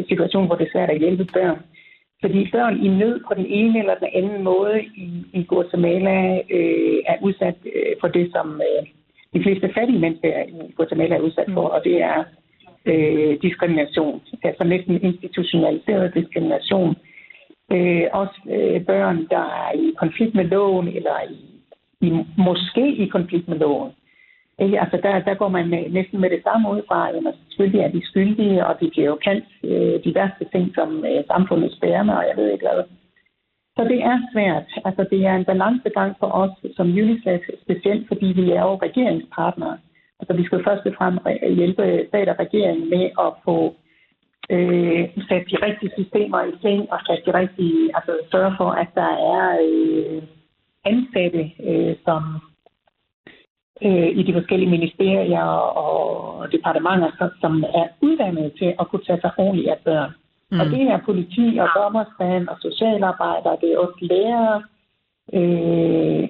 C: situation, hvor det er svært at hjælpe børn. Fordi børn i nød på den ene eller den anden måde i, i Guatemala øh, er udsat øh, for det, som øh, de fleste fattige mennesker i Guatemala er udsat for, og det er øh, diskrimination. Altså næsten institutionaliseret diskrimination. Øh, også øh, børn, der er i konflikt med loven, eller i, i, måske i konflikt med loven. Ikke? Altså der, der går man næsten med det samme ud fra, at selvfølgelig er de skyldige, og de bliver jo kaldt øh, de værste ting, som øh, samfundet spærer med, og jeg ved ikke hvad. Så det er svært. Altså det er en balancegang for os som UNICEF, specielt fordi vi er jo regeringspartnere. Altså vi skal først og fremmest hjælpe stat og regeringen med at få øh, sat de rigtige systemer i ting, og sat de rigtige, altså sørge for, at der er øh, ansatte, øh, som øh, i de forskellige ministerier og departementer, som er uddannet til at kunne tage sig ordentligt af børn. Mm. Og det er politi og dommerstand og socialarbejdere, det er også lærere. Øh,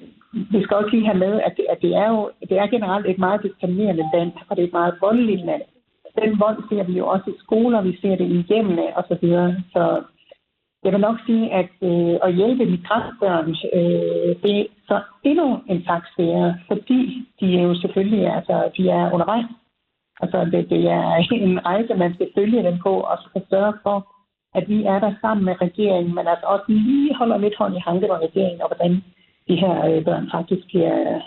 C: vi skal også lige have med, at det, at det er jo det er generelt et meget diskriminerende land, og det er et meget voldeligt land. Den vold ser vi jo også i skoler, vi ser det i hjemmene osv. Så, så jeg vil nok sige, at øh, at hjælpe migrantbørn, øh, det er så endnu en slags sværere, fordi de er jo selvfølgelig altså, de er undervejs. Altså, det, det er en rejse, man skal følge dem på, og skal sørge for, at vi er der sammen med regeringen, men altså også lige holder lidt hånd i hanke med regeringen, og hvordan de her øh, børn faktisk bliver,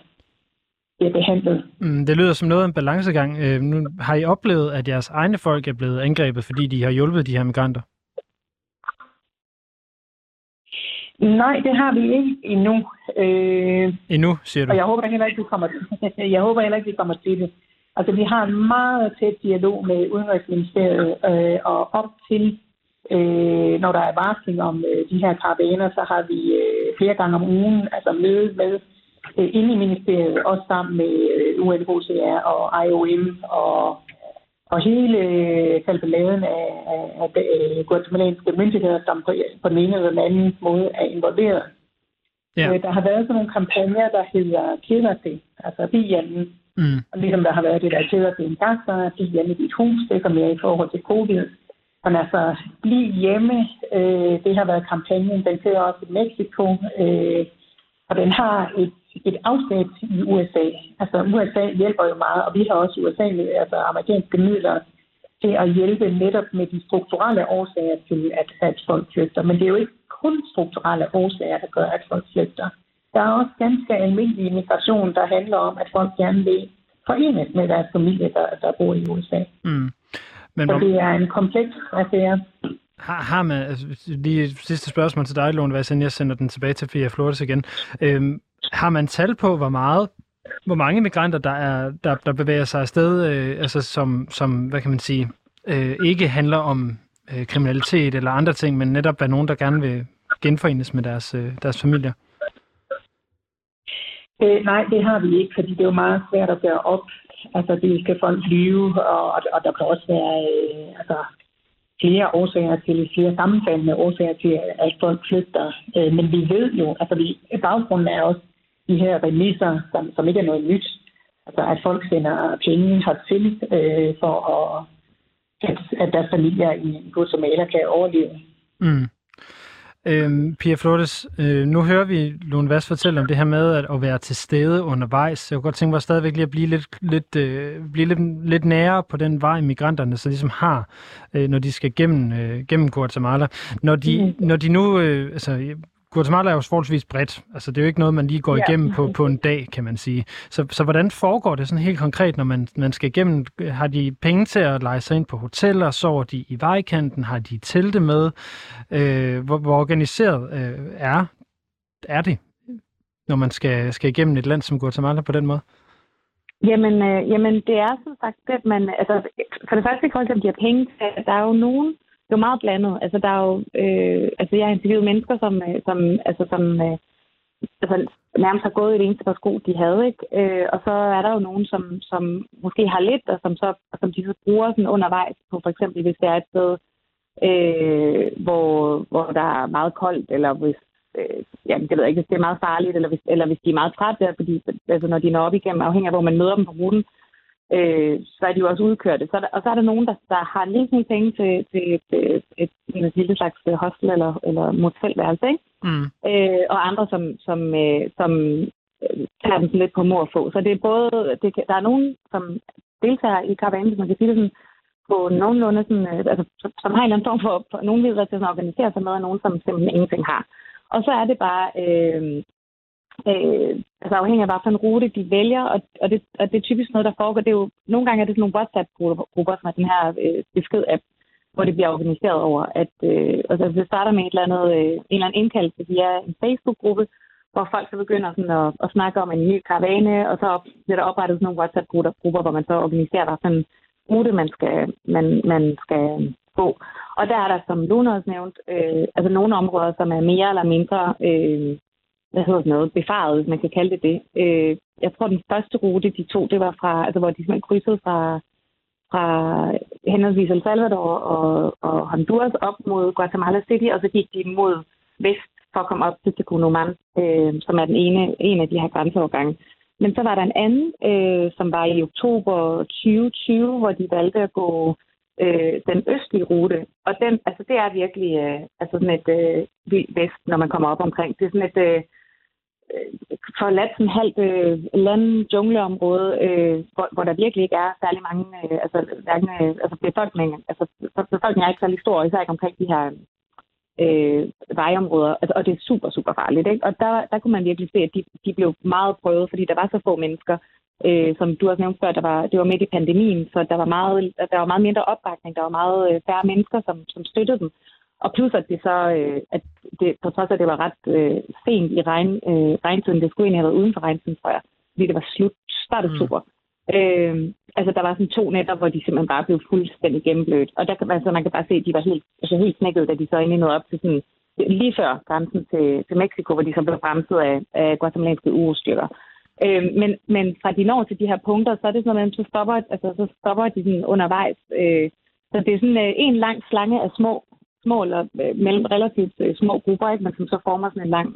C: bliver behandlet.
A: Mm, det lyder som noget af en balancegang. Øh, nu har I oplevet, at jeres egne folk er blevet angrebet, fordi de har hjulpet de her migranter?
C: Nej, det har vi ikke endnu.
A: Øh, endnu, siger du?
C: Og jeg håber heller ikke, vi kommer, jeg håber heller ikke, vi kommer til det. Altså, vi har en meget tæt dialog med Udenrigsministeriet, øh, og op til, øh, når der er varsling om øh, de her karavaner, så har vi øh, flere gange om ugen altså møde med øh, inde i ministeriet, også sammen med øh, UNHCR og IOM og og hele kalbeladen af, af, af, af guatemalanske myndigheder, som på, på den ene eller den anden måde er involveret. Ja. Øh, der har været sådan nogle kampagner, der hedder Kæderte, altså hjemme. Mm. Og ligesom der har været det der Kæderte en gang, så er det hjemme i dit hus, det er mere i forhold til covid. Men altså, bliv hjemme, øh, det har været kampagnen, den kører også i Mexico, øh, og den har et et afsnit i USA. Altså USA hjælper jo meget, og vi har også USA, altså amerikanske midler, til at hjælpe netop med de strukturelle årsager til, at, at folk flygter. Men det er jo ikke kun strukturelle årsager, der gør, at folk flygter. Der er også ganske almindelig migration, der handler om, at folk gerne vil forenes med deres familie, der, der bor i USA. Mm. Men Så det er en kompleks affære.
A: Har, har man, altså, lige sidste spørgsmål til dig, Lone, hvad jeg sender den tilbage til Fia Flores igen. Øhm, har man tal på, hvor meget hvor mange migranter, der, er, der, der bevæger sig afsted, øh, altså som, som, hvad kan man sige, øh, ikke handler om øh, kriminalitet eller andre ting, men netop er nogen, der gerne vil genforenes med deres, øh, deres familier?
C: Øh, nej, det har vi ikke, fordi det er jo meget svært at gøre op. Altså, det skal folk lyve, og, og der kan også være øh, altså, flere årsager til, flere sammenfaldende årsager til, at folk flygter. Øh, men vi ved jo, altså vi, baggrunden er også, de her remisser, som, som ikke er noget nyt. Altså at folk sender penge hertil øh, for at, at, at deres familier i Guatemala kan overleve.
A: Mm. Øhm, Pia Flores, øh, nu hører vi Lone Vass fortælle om det her med at, at være til stede undervejs. Jeg kunne godt tænke mig stadigvæk lige at blive lidt, lidt, øh, blive lidt, lidt nære på den vej, migranterne så ligesom har, øh, når de skal gennem, øh, gennem Guatemala. Når de, mm. når de nu, øh, altså Guatemala er jo forholdsvis bredt. Altså, det er jo ikke noget, man lige går ja. igennem på, på en dag, kan man sige. Så, så hvordan foregår det sådan helt konkret, når man, man skal igennem? Har de penge til at lege sig ind på hoteller? Sover de i vejkanten? Har de telte med? Øh, hvor, hvor organiseret øh, er, er det, når man skal, skal igennem et land som Guatemala på den måde?
B: Jamen, øh, jamen det er som sagt at man, altså, for det første i forhold til, om de har penge til, der er jo nogen, det var meget blandet. Altså, der er jo, øh, altså, jeg har interviewet mennesker, som, øh, som, altså, som øh, altså, nærmest har gået i det eneste par sko, de havde. Ikke? Øh, og så er der jo nogen, som, som måske har lidt, og som, så, som de så bruger sådan undervejs på, for eksempel hvis det er et sted, øh, hvor, hvor der er meget koldt, eller hvis øh, jamen, det ved jeg ikke, hvis det er meget farligt, eller hvis, eller hvis de er meget trætte, fordi altså, når de når op igennem, afhængig af, hvor man møder dem på ruten, øh, så er de jo også udkørte. Så der, og så er der nogen, der, der har en lille penge til, til et, et, et, et lille slags hostel eller, eller motelværelse, ikke? Mm. Øh, og andre, som, som, øh, som øh, tager dem lidt på mor få. Så det er både, det, der er nogen, som deltager i karavanen, hvis man kan sige det sådan, på nogenlunde sådan, øh, altså, som har en eller anden form for, for nogen videre til at organisere sig med, og nogen, som simpelthen ingenting har. Og så er det bare øh, Øh, altså afhængig af, hvilken rute de vælger, og, og, det, og det er typisk noget, der foregår. Det er jo, nogle gange er det sådan nogle WhatsApp-grupper, som er den her øh, besked-app, hvor det bliver organiseret over, at øh, altså, det starter med et eller andet, øh, en eller anden indkaldelse via en Facebook-gruppe, hvor folk så begynder sådan at, at snakke om en ny karavane, og så op, bliver der oprettet sådan nogle WhatsApp-grupper, hvor man så organiserer, hvad for en rute, man skal, man, man skal gå. Og der er der, som Luna også nævnt, øh, altså nogle områder, som er mere eller mindre øh, hvad hedder det noget, befaret, hvis man kan kalde det det. Øh, jeg tror, den første rute, de to, det var fra, altså hvor de simpelthen krydsede fra, fra henholdsvis El Salvador og, og Honduras op mod Guatemala City, og så gik de mod vest for at komme op til Tecunuman, øh, som er den ene, en af de her grænseovergange. Men så var der en anden, øh, som var i oktober 2020, hvor de valgte at gå øh, den østlige rute. Og den, altså det er virkelig øh, altså sådan et øh, vildt vest, når man kommer op omkring. Det er sådan et, øh, Øh, forladt sådan halvt øh, land jungleområde, øh, hvor, hvor der virkelig ikke er særlig mange, øh, altså, hverken, øh, altså befolkningen, altså befolkningen er ikke særlig stor, især ikke omkring de her øh, vejområder, altså, og det er super, super farligt. Ikke? Og der, der kunne man virkelig se, at de, de blev meget prøvet, fordi der var så få mennesker, øh, som du også nævnte før, der var, det var midt i pandemien, så der var meget, der var meget mindre opbakning, der var meget øh, færre mennesker, som, som støttede dem. Og plus at det så, øh, at det, på trods af, at det var ret øh, sent i regn, øh, regntiden, det skulle egentlig have været uden for regntiden, tror jeg, fordi det var slut, start mm. oktober. Mm. Øh, altså, der var sådan to nætter, hvor de simpelthen bare blev fuldstændig gennemblødt. Og der kan, altså, man kan bare se, at de var helt, altså, helt knækket, da de så egentlig nåede op til sådan, lige før grænsen til, til Mexico, hvor de så blev bremset af, af guatemalanske urostyrker. Øh, men, men fra de når til de her punkter, så er det sådan, at så stopper, altså, så stopper de sådan undervejs. Øh, så det er sådan øh, en lang slange af små små eller øh, mellem relativt øh, små grupper, ikke? men som så former sådan en lang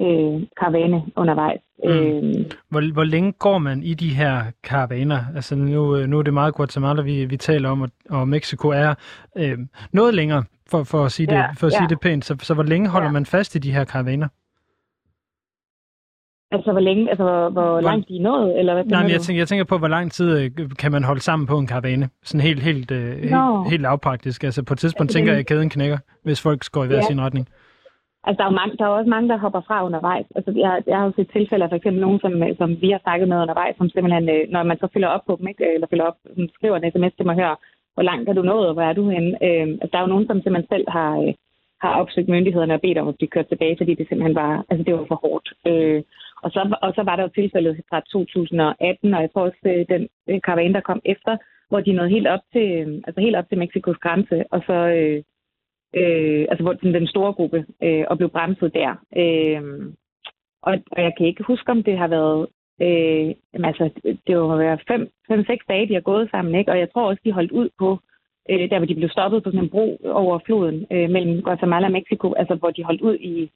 B: øh, karavane undervejs. Mm.
A: Øh, hvor, hvor længe går man i de her karavaner? Altså nu, øh, nu er det meget Guatemala, vi, vi taler om, og, og Mexico er øh, noget længere, for, for at sige det, ja, for at ja. sige det pænt. Så, så hvor længe holder ja. man fast i de her karavaner?
B: Altså, hvor længe, altså, hvor, hvor langt de er nået, eller hvad
A: Nej, men jeg tænker, jeg tænker på, hvor lang tid øh, kan man holde sammen på en karavane? Sådan helt, helt, uh, helt, helt lavpraktisk. Altså, på et tidspunkt altså, tænker jeg, at kæden knækker, hvis folk går i hver ja. sin retning.
B: Altså, der er, jo mange, der er også mange, der hopper fra undervejs. Altså, jeg, jeg har jo set tilfælde af for eksempel nogen, som, som vi har snakket med undervejs, som simpelthen, øh, når man så fylder op på dem, ikke? eller fylder op, som skriver en sms til mig her, hvor langt er du nået, og hvor er du henne? Øh, altså, der er jo nogen, som simpelthen selv har, øh, har opsøgt myndighederne og bedt om at blive kørt tilbage, fordi det simpelthen var, altså det var for hårdt. Øh, og så, og så var der jo tilfældet fra 2018, og jeg tror også øh, den øh, karavane, der kom efter, hvor de nåede helt op til, øh, altså helt op til Mexikos grænse, og så øh, øh, altså hvor den, den store gruppe, øh, og blev bremset der. Øh, og, og jeg kan ikke huske, om det har været, øh, altså det var været fem, fem, seks dage, de har gået sammen, ikke? og jeg tror også, de holdt ud på, øh, der hvor de blev stoppet på sådan en bro over floden øh, mellem Guatemala og Mexico, altså hvor de holdt ud i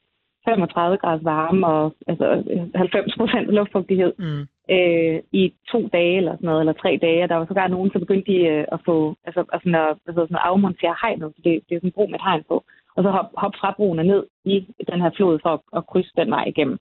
B: 35 grader varme og altså 90 procent luftfugtighed mm. øh, i to dage eller sådan noget, eller tre dage. Og der var sågar nogen, så begyndte de øh, at få, altså, altså, at, altså sådan at afmontere hegnet, så det, det er sådan en bro med et hegn på. Og så hop, hop fra broen og ned i den her flod for at, at krydse den vej igennem.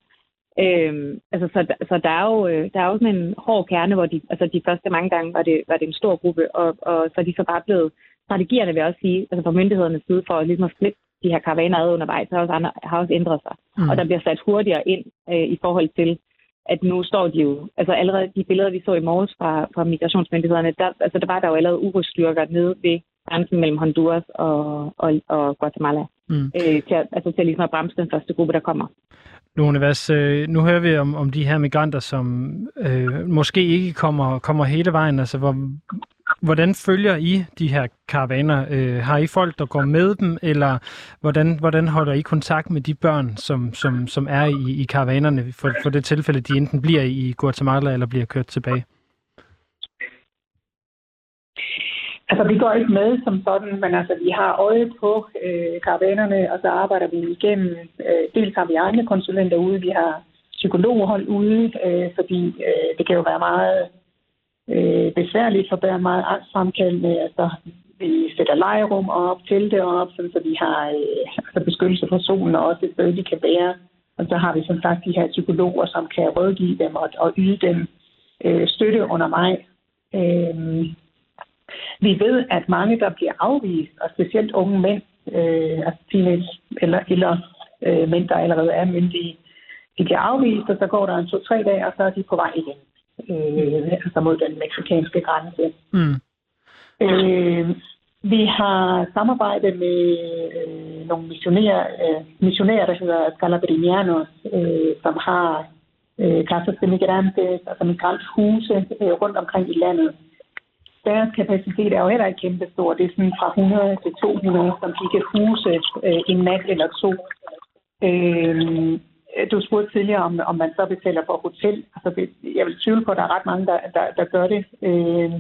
B: Øhm, altså, så, så der, er jo, øh, der er jo sådan en hård kerne, hvor de, altså de første mange gange var det, var det en stor gruppe, og, og så er de så bare blevet, strategierne vil jeg også sige, altså fra myndighedernes side for ligesom at splitte de her karavaner ad undervejs, har også, andre, har også ændret sig. Mm. Og der bliver sat hurtigere ind øh, i forhold til, at nu står de jo, altså allerede de billeder, vi så i morges fra, fra migrationsmyndighederne, der, altså der var der jo allerede urostyrker nede ved grænsen mellem Honduras og, og, og Guatemala, mm. øh, til, altså til ligesom at bremse den første gruppe, der kommer.
A: Lone Vass, øh, nu hører vi om, om de her migranter, som øh, måske ikke kommer, kommer hele vejen. Altså, hvor, hvordan følger I de her karavaner? Øh, har I folk, der går med dem, eller hvordan, hvordan holder I kontakt med de børn, som, som, som er i, i karavanerne, for, for det tilfælde, de enten bliver i Guatemala eller bliver kørt tilbage?
C: Altså, vi går ikke med som sådan, men altså, vi har øje på øh, karavanerne, og så arbejder vi igennem. Øh, dels har vi egne konsulenter ude, vi har psykologhold ude, øh, fordi øh, det kan jo være meget øh, besværligt for børn, meget angstfremkaldende. Altså, vi sætter lejerum op, telte op, så vi har øh, altså beskyttelse fra solen og også et sted, de kan være. Og så har vi som sagt de her psykologer, som kan rådgive dem og, og yde dem øh, støtte under mig. Øh, vi ved, at mange, der bliver afvist, og specielt unge mænd, øh, altså teenage eller, eller øh, mænd, der allerede er myndige, de bliver afvist, og så går der en to-tre dage, og så er de på vej igen. Øh, altså mod den meksikanske grænse. Mm. Øh, vi har samarbejdet med øh, nogle missionærer, øh, missionærer, der hedder Scalabrinianos, øh, som har øh, Casas de Migrantes, altså migranthuse øh, rundt omkring i landet deres kapacitet er jo heller ikke kæmpe stor. Det er sådan fra 100 til 200, som de kan huse øh, en nat eller to. Øh, du spurgte tidligere, om, om man så betaler for hotel. Altså, jeg vil tvivle på, at der er ret mange, der, der, der gør det. Øh,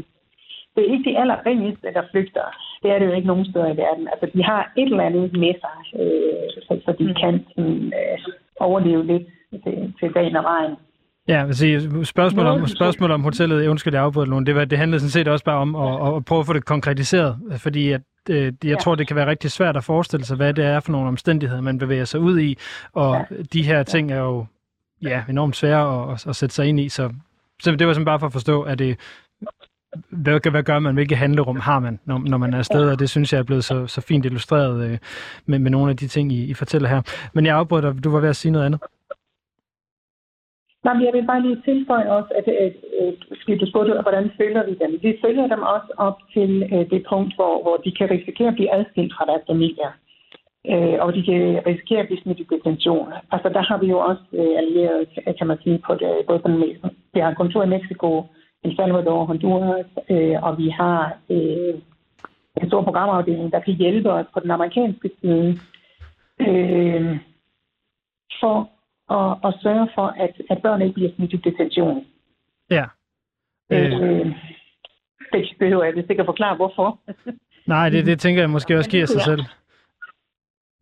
C: det er ikke de allerringeste, der flygter. Det er det jo ikke nogen steder i verden. Altså, de har et eller andet med sig, øh, så, så de mm. kan øh, overleve lidt til, til dagen og vejen.
A: Ja, vil sige, spørgsmål om, spørgsmål om hotellet, undskyld, jeg afbryder nogen, det, var, det handlede sådan set også bare om at, at prøve at få det konkretiseret, fordi at, øh, jeg ja. tror, det kan være rigtig svært at forestille sig, hvad det er for nogle omstændigheder, man bevæger sig ud i, og ja. de her ting er jo ja, enormt svære at, at sætte sig ind i, så, så det var sådan bare for at forstå, at det, hvad, hvad gør man, hvilke handlerum har man, når, når man er afsted, og det synes jeg er blevet så, så fint illustreret øh, med, med nogle af de ting, I, I fortæller her. Men jeg afbryder dig, du var ved at sige noget andet.
C: Nej, jeg vil bare lige tilføje også, at, at, at du spurgte, hvordan følger vi dem? Vi følger dem også op til uh, det punkt, hvor, hvor de kan risikere at blive adskilt fra deres familier. Uh, øh, og de kan risikere at blive smidt i detention. Altså, der har vi jo også øh, allieret, kan man sige, på det, både på den, vi har kontor i Mexico, El Salvador, Honduras, og vi har en stor programafdeling, der kan hjælpe os på den amerikanske side. Uh, for og, og sørge for, at, at børn ikke bliver smidt i detention.
A: Ja.
C: Øh, øh, det behøver jeg ikke at forklare, hvorfor.
A: Nej, det, det tænker jeg måske også giver sig selv.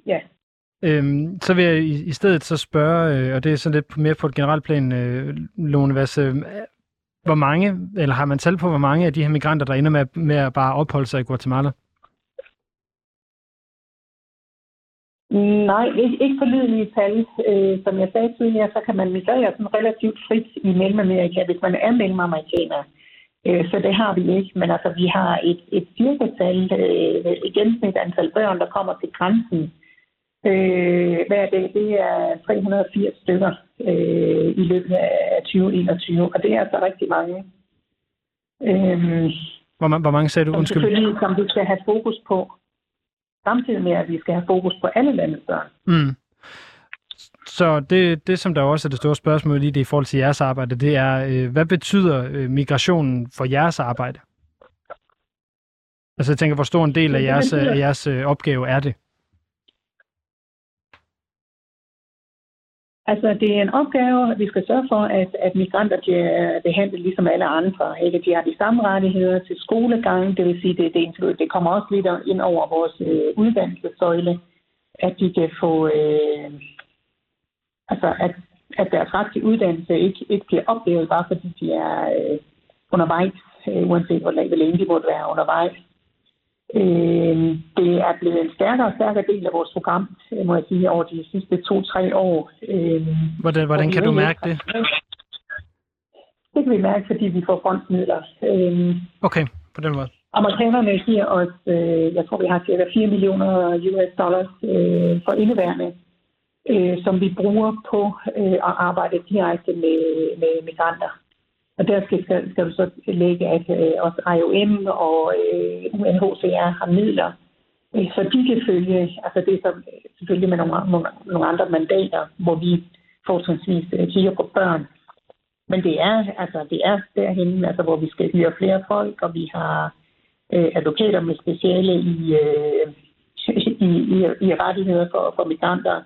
C: Ja.
A: Øhm, så vil jeg i, i stedet så spørge, øh, og det er sådan lidt mere på et generelt plan, øh, Lone Vass, øh, hvor mange, eller har man tal på, hvor mange af de her migranter, der ender med, med at bare opholde sig i Guatemala?
C: Nej, ikke, forlydelige tal. Øh, som jeg sagde tidligere, så kan man migrere sådan relativt frit i Mellemamerika, hvis man er mellemammerikaner. Øh, så det har vi ikke. Men altså, vi har et, et cirketal, øh, et gennemsnit antal børn, der kommer til grænsen. Øh, hver dag, det er 380 stykker øh, i løbet af 2021, og det er altså rigtig mange.
A: Øh, hvor, hvor mange sagde du? Undskyld.
C: Som selvfølgelig, som vi skal have fokus på samtidig med, at vi skal have fokus på alle landets børn. Mm.
A: Så det, det, som der også er det store spørgsmål i det i forhold til jeres arbejde, det er, øh, hvad betyder øh, migrationen for jeres arbejde? Altså jeg tænker, hvor stor en del af jeres, af jeres øh, opgave er det?
C: Altså, det er en opgave, at vi skal sørge for, at, at migranter bliver behandlet ligesom alle andre. Ikke? De har de samme rettigheder til skolegang, det vil sige, det, det, det kommer også lidt ind over vores øh, uddannelsesøjle, at de kan få, øh, altså, at, at deres ret til uddannelse ikke, ikke bliver oplevet, bare fordi de er øh, undervejs, øh, uanset hvor længe de måtte være undervejs. Øh, det er blevet en stærkere og stærkere del af vores program, må jeg sige, over de sidste to-tre år.
A: Øh, hvordan hvordan kan du mærke det?
C: Det kan vi mærke, fordi vi får fondsmidler. Øh,
A: okay, på den måde.
C: Amerikanerne giver os, øh, jeg tror vi har cirka 4 millioner US dollars øh, for indeværende, øh, som vi bruger på øh, at arbejde direkte med, med migranter. Og der skal, skal, skal du så lægge, at øh, også IOM og øh, UNHCR har midler, øh, så de kan følge, altså det er så selvfølgelig med nogle, nogle, nogle andre mandater, hvor vi fortrinsvis øh, kigger på børn. Men det er, altså, det er derhen, altså, hvor vi skal hyre flere folk, og vi har øh, advokater med speciale i, øh, i, i, i rettigheder for, for migranter.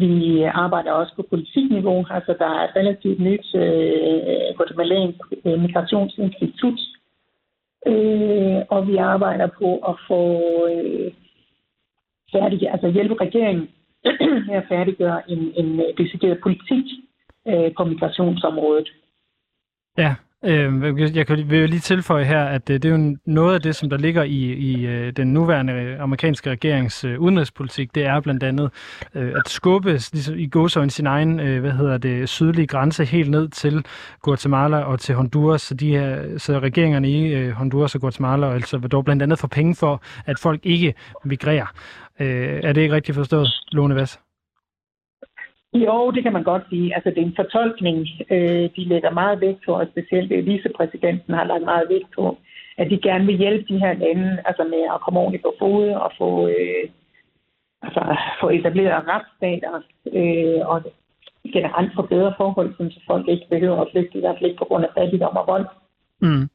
C: Vi arbejder også på politikniveau. Altså, der er et relativt nyt øh, guatemalansk øh, migrationsinstitut, øh, og vi arbejder på at få øh, færdig, altså hjælpe regeringen med at færdiggøre en, en øh, decideret politik øh, på migrationsområdet.
A: Ja, Øh, jeg kan vil lige tilføje her, at øh, det er jo noget af det, som der ligger i, i øh, den nuværende øh, amerikanske regerings øh, udenrigspolitik, det er blandt andet at skubbe ligesom i godsøjne sin egen hvad hedder det, sydlige grænse helt ned til Guatemala og til Honduras, så, de her, så regeringerne i Honduras og Guatemala og El Salvador blandt andet får penge for, at folk ikke migrerer. Er det ikke rigtigt forstået, Lone Vass?
C: Jo, det kan man godt sige. Altså, det er en fortolkning, øh, de lægger meget vægt på, og specielt øh, vicepræsidenten har lagt meget vægt på, at de gerne vil hjælpe de her lande altså med at komme ordentligt på fod og få, øh, altså, få etableret retsstater øh, og generelt få bedre forhold, så folk ikke behøver at flygte, i hvert fald ikke på grund af fattigdom og vold.
A: Mm.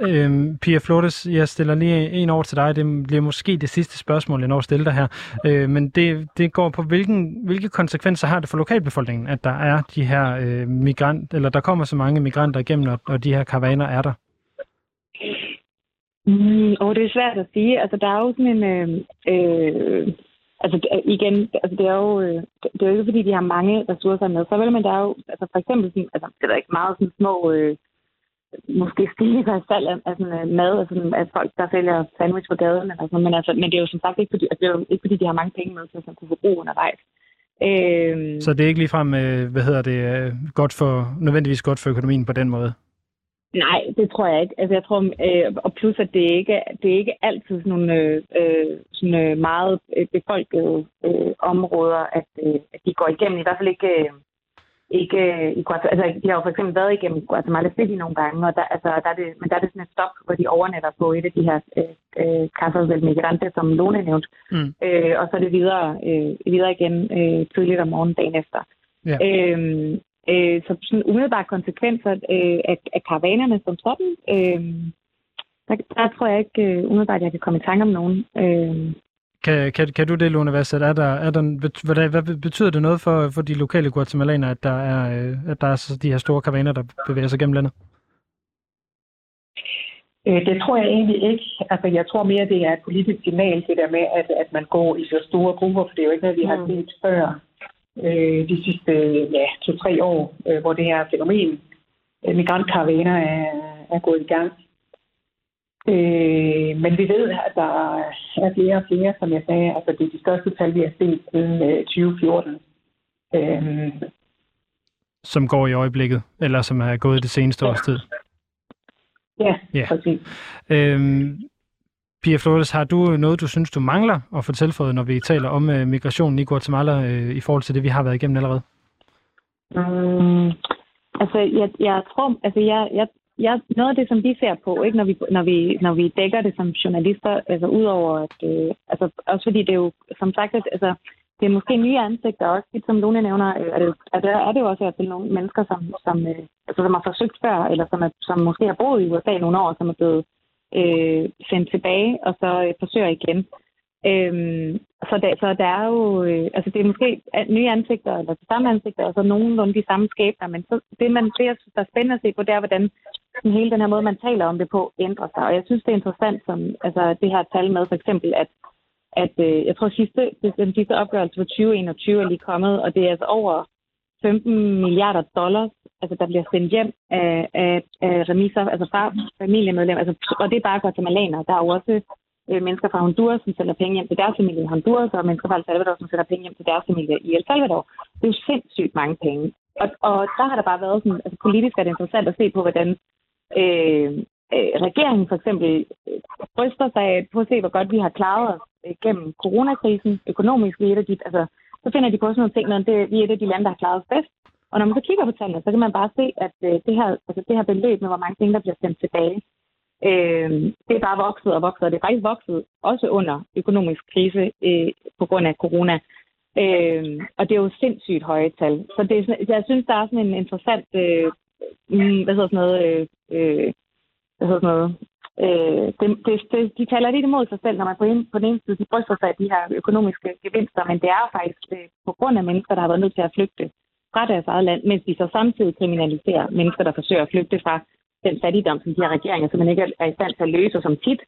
A: Øhm, Pia Flottes, jeg stiller lige en over til dig. Det bliver måske det sidste spørgsmål, jeg når at stille dig her. Øh, men det, det går på, hvilken, hvilke konsekvenser har det for lokalbefolkningen, at der er de her øh, migrant, eller der kommer så mange migranter igennem, og, og de her karavaner er der?
B: Mm, og det er svært at sige. Altså, der er jo sådan en... Øh, øh, altså, igen, altså, det er jo øh, det er jo ikke, fordi de har mange ressourcer med. Så vel, men der er jo, altså, for eksempel, sådan, altså, det er ikke meget sådan små... Øh, måske stige i salg af, af sådan, uh, mad, altså af folk, der sælger sandwich på gaden. Eller sådan, men, altså, men det er jo som sagt ikke fordi, altså, det er jo ikke fordi, de har mange penge med til at kunne forbruge undervejs.
A: Øhm, så det er ikke ligefrem, øh, hvad hedder det, øh, godt for, nødvendigvis godt for økonomien på den måde?
B: Nej, det tror jeg ikke. Altså, jeg tror, øh, og plus at det ikke det er ikke altid sådan nogle øh, sådan øh, meget befolkede øh, områder, at, øh, at de går igennem. I hvert fald ikke øh, ikke øh, i Guatemala. Altså, de har jo for eksempel været igennem Guatemala City nogle gange, og der, altså, der er det, men der er det sådan et stop, hvor de overnatter på et af de her øh, øh Casas del Migrante, som Lone nævnte. Mm. Øh, og så er det videre, øh, videre igen øh, tidligt om morgenen dagen efter. Ja. Øh, øh, så sådan umiddelbare konsekvenser øh, af, af karavanerne som sådan, øh, der, der tror jeg ikke øh, umiddelbart, at jeg kan komme i tanke om nogen. Øh,
A: kan, kan, kan du det, Lone Vassat? Er der, er der, hvad, hvad betyder det noget for, for de lokale guatemalaner, at der er, øh, at der er så de her store karavaner, der bevæger sig gennem landet?
C: Øh, det tror jeg egentlig ikke. Altså, jeg tror mere, det er et politisk signal, det der med, at, at man går i så store grupper, for det er jo ikke noget, vi har mm. set før øh, de sidste ja, to-tre år, øh, hvor det her fænomen, migrantkaravaner, er, er gået i gang. Øh, men vi ved, at der er flere og flere, som jeg sagde, altså det er de største tal, vi har set siden øh, 2014. Øh,
A: som går i øjeblikket, eller som er gået det seneste ja. års tid?
C: Ja, ja. præcis.
A: Øhm, Pia Flores, har du noget, du synes, du mangler at få tilføjet, når vi taler om øh, migrationen i Guatemala øh, i forhold til det, vi har været igennem allerede?
B: Mm, altså, jeg, jeg tror, altså, jeg, jeg, ja, noget af det, som vi ser på, ikke, når, vi, når, vi, når vi dækker det som journalister, altså udover at, øh, altså også fordi det er jo, som sagt, at, altså, det er måske nye ansigter også, som Lone nævner, øh, at, det, er det, er det jo også at til nogle mennesker, som, som, øh, altså, som har forsøgt før, eller som, er, som måske har boet i USA nogle år, som er blevet øh, sendt tilbage, og så øh, forsøger igen. Øhm, så, der, så der er jo, øh, altså det er måske nye ansigter, eller de samme ansigter, og så nogenlunde de samme skæbner, men så, det, man, det, jeg synes, der er spændende at se på, det er, hvordan sådan hele den her måde, man taler om det på, ændrer sig. Og jeg synes, det er interessant, som altså, det her tal med for eksempel, at, at øh, jeg tror, sidste, den sidste opgørelse for 2021 er lige kommet, og det er altså over 15 milliarder dollars, altså der bliver sendt hjem af, af, af remiser, altså fra familiemedlemmer, altså, og det er bare guatemalaner. Der er jo også øh, mennesker fra Honduras, som sender penge hjem til deres familie i Honduras, og mennesker fra El Salvador, som sender penge hjem til deres familie i El Salvador. Det er jo sindssygt mange penge. Og, og der har der bare været sådan, altså politisk er det interessant at se på, hvordan øh, øh, regeringen for eksempel øh, bryster sig på at se, hvor godt vi har klaret os øh, gennem coronakrisen økonomisk. Vi er et af de, altså, så finder de på sådan nogle ting, når det, vi er et af de lande, der har klaret os bedst. Og når man så kigger på tallene, så kan man bare se, at øh, det, her, altså det her beløb med, hvor mange penge, der bliver sendt tilbage, øh, det er bare vokset og vokset, og det er faktisk vokset også under økonomisk krise øh, på grund af corona. Øh, og det er jo sindssygt høje tal. Så det er, jeg synes, der er sådan en interessant, øh, mm, hvad hedder sådan noget, øh, øh, hvad hedder sådan noget, øh, det, det, det, de taler lidt imod sig selv, når man på, en, på den ene side de bryster sig af de her økonomiske gevinster, men det er faktisk øh, på grund af mennesker, der har været nødt til at flygte fra deres eget land, mens de så samtidig kriminaliserer mennesker, der forsøger at flygte fra den fattigdom, som de her regeringer som man ikke er i stand til at løse, som tit,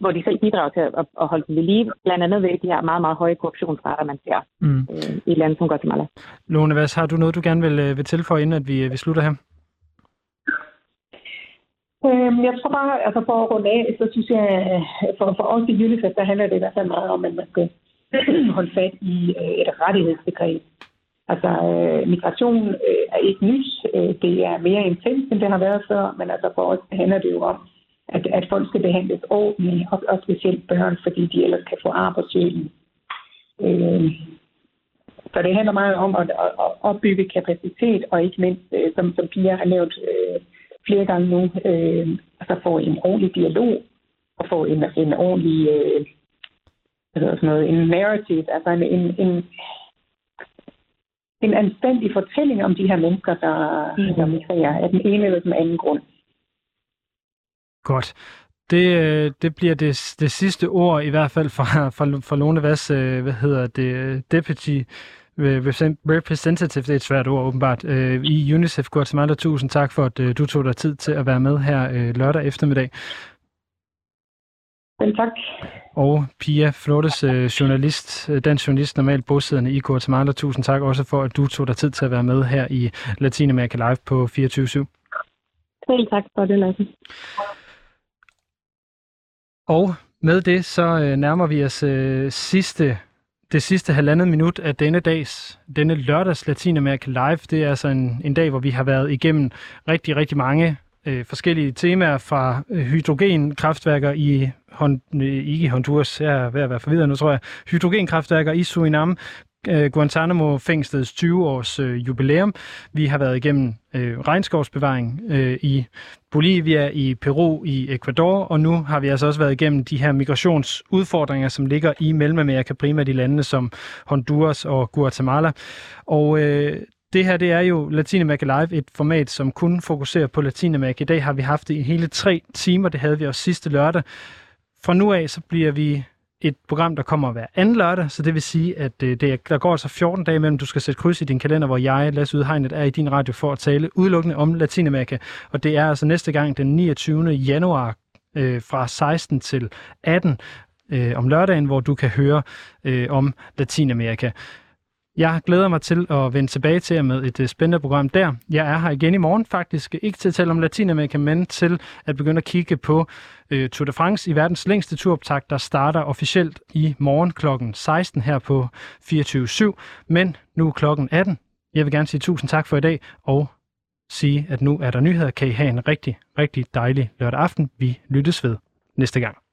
B: hvor de selv bidrager til at, at holde dem ved live, blandt andet ved de her meget, meget høje korruptionsrater, man ser mm. øh, i landet som Guatemala.
A: Lone, hvad har du noget, du gerne vil, øh, vil tilføje, inden at vi, øh, vi slutter her?
C: Øhm, jeg tror bare, altså for at runde af, så synes jeg, for, for os i UNICEF, der handler det i hvert fald meget om, at man skal holde fat i et rettighedsbegreb. Altså, øh, migration øh, er ikke nyt. Øh, det er mere intens, end det har været før, men altså for os handler det jo om, at, at folk skal behandles ordentligt, og, og specielt børn, fordi de ellers kan få arbejdsøgning. Øh, så det handler meget om at, at, at opbygge kapacitet, og ikke mindst, øh, som, som Pia har nævnt øh, flere gange nu, øh, altså få en ordentlig dialog, og få en, en ordentlig, øh, sådan noget, en narrative, altså en, en, en en anstændig fortælling om de her mennesker, der, mm. der migrerer af den ene eller den anden grund.
A: Godt. Det, øh, det bliver det, det sidste ord, i hvert fald fra, fra, fra Lone Vass, øh, hvad hedder det, deputy representative, det er et svært ord åbenbart, øh, i UNICEF Guatemala. Tusind tak for, at du tog dig tid til at være med her lørdag eftermiddag.
C: Vel, tak.
A: Og Pia Flottes, øh, journalist, øh, dansk journalist, normalt bosiddende i Guatemala. Tusind tak også for, at du tog dig tid til at være med her i Latinamerika Live på 24
B: Selv tak for det, Lasse.
A: Og med det, så øh, nærmer vi os øh, sidste det sidste halvandet minut af denne dags, denne lørdags Latinamerika Live. Det er altså en, en dag, hvor vi har været igennem rigtig, rigtig mange øh, forskellige temaer fra øh, hydrogenkraftværker i Hon, øh, ikke Honduras, jeg er ved at være forvirret nu, tror jeg, hydrogenkraftværker i Suriname, øh, Guantanamo-fængslets 20-års øh, jubilæum. Vi har været igennem øh, regnskovsbevaring øh, i Bolivia, i Peru, i Ecuador, og nu har vi altså også været igennem de her migrationsudfordringer, som ligger i Mellemamerika, primært i landene som Honduras og Guatemala. Og øh, det her det er jo Latinamerika Live, et format, som kun fokuserer på Latinamerika. I dag har vi haft det i hele tre timer. Det havde vi også sidste lørdag. Fra nu af, så bliver vi et program, der kommer hver anden lørdag, så det vil sige, at øh, det, er, der går altså 14 dage mellem, du skal sætte kryds i din kalender, hvor jeg, Lasse Udhegnet, er i din radio for at tale udelukkende om Latinamerika. Og det er altså næste gang den 29. januar øh, fra 16 til 18 øh, om lørdagen, hvor du kan høre øh, om Latinamerika. Jeg glæder mig til at vende tilbage til jer med et øh, spændende program der. Jeg er her igen i morgen faktisk, ikke til at tale om Latinamerika, men til at begynde at kigge på øh, Tour de France i verdens længste turoptag, der starter officielt i morgen kl. 16 her på 24.7, men nu klokken 18. Jeg vil gerne sige tusind tak for i dag, og sige, at nu er der nyheder. Kan I have en rigtig, rigtig dejlig lørdag aften. Vi lyttes ved næste gang.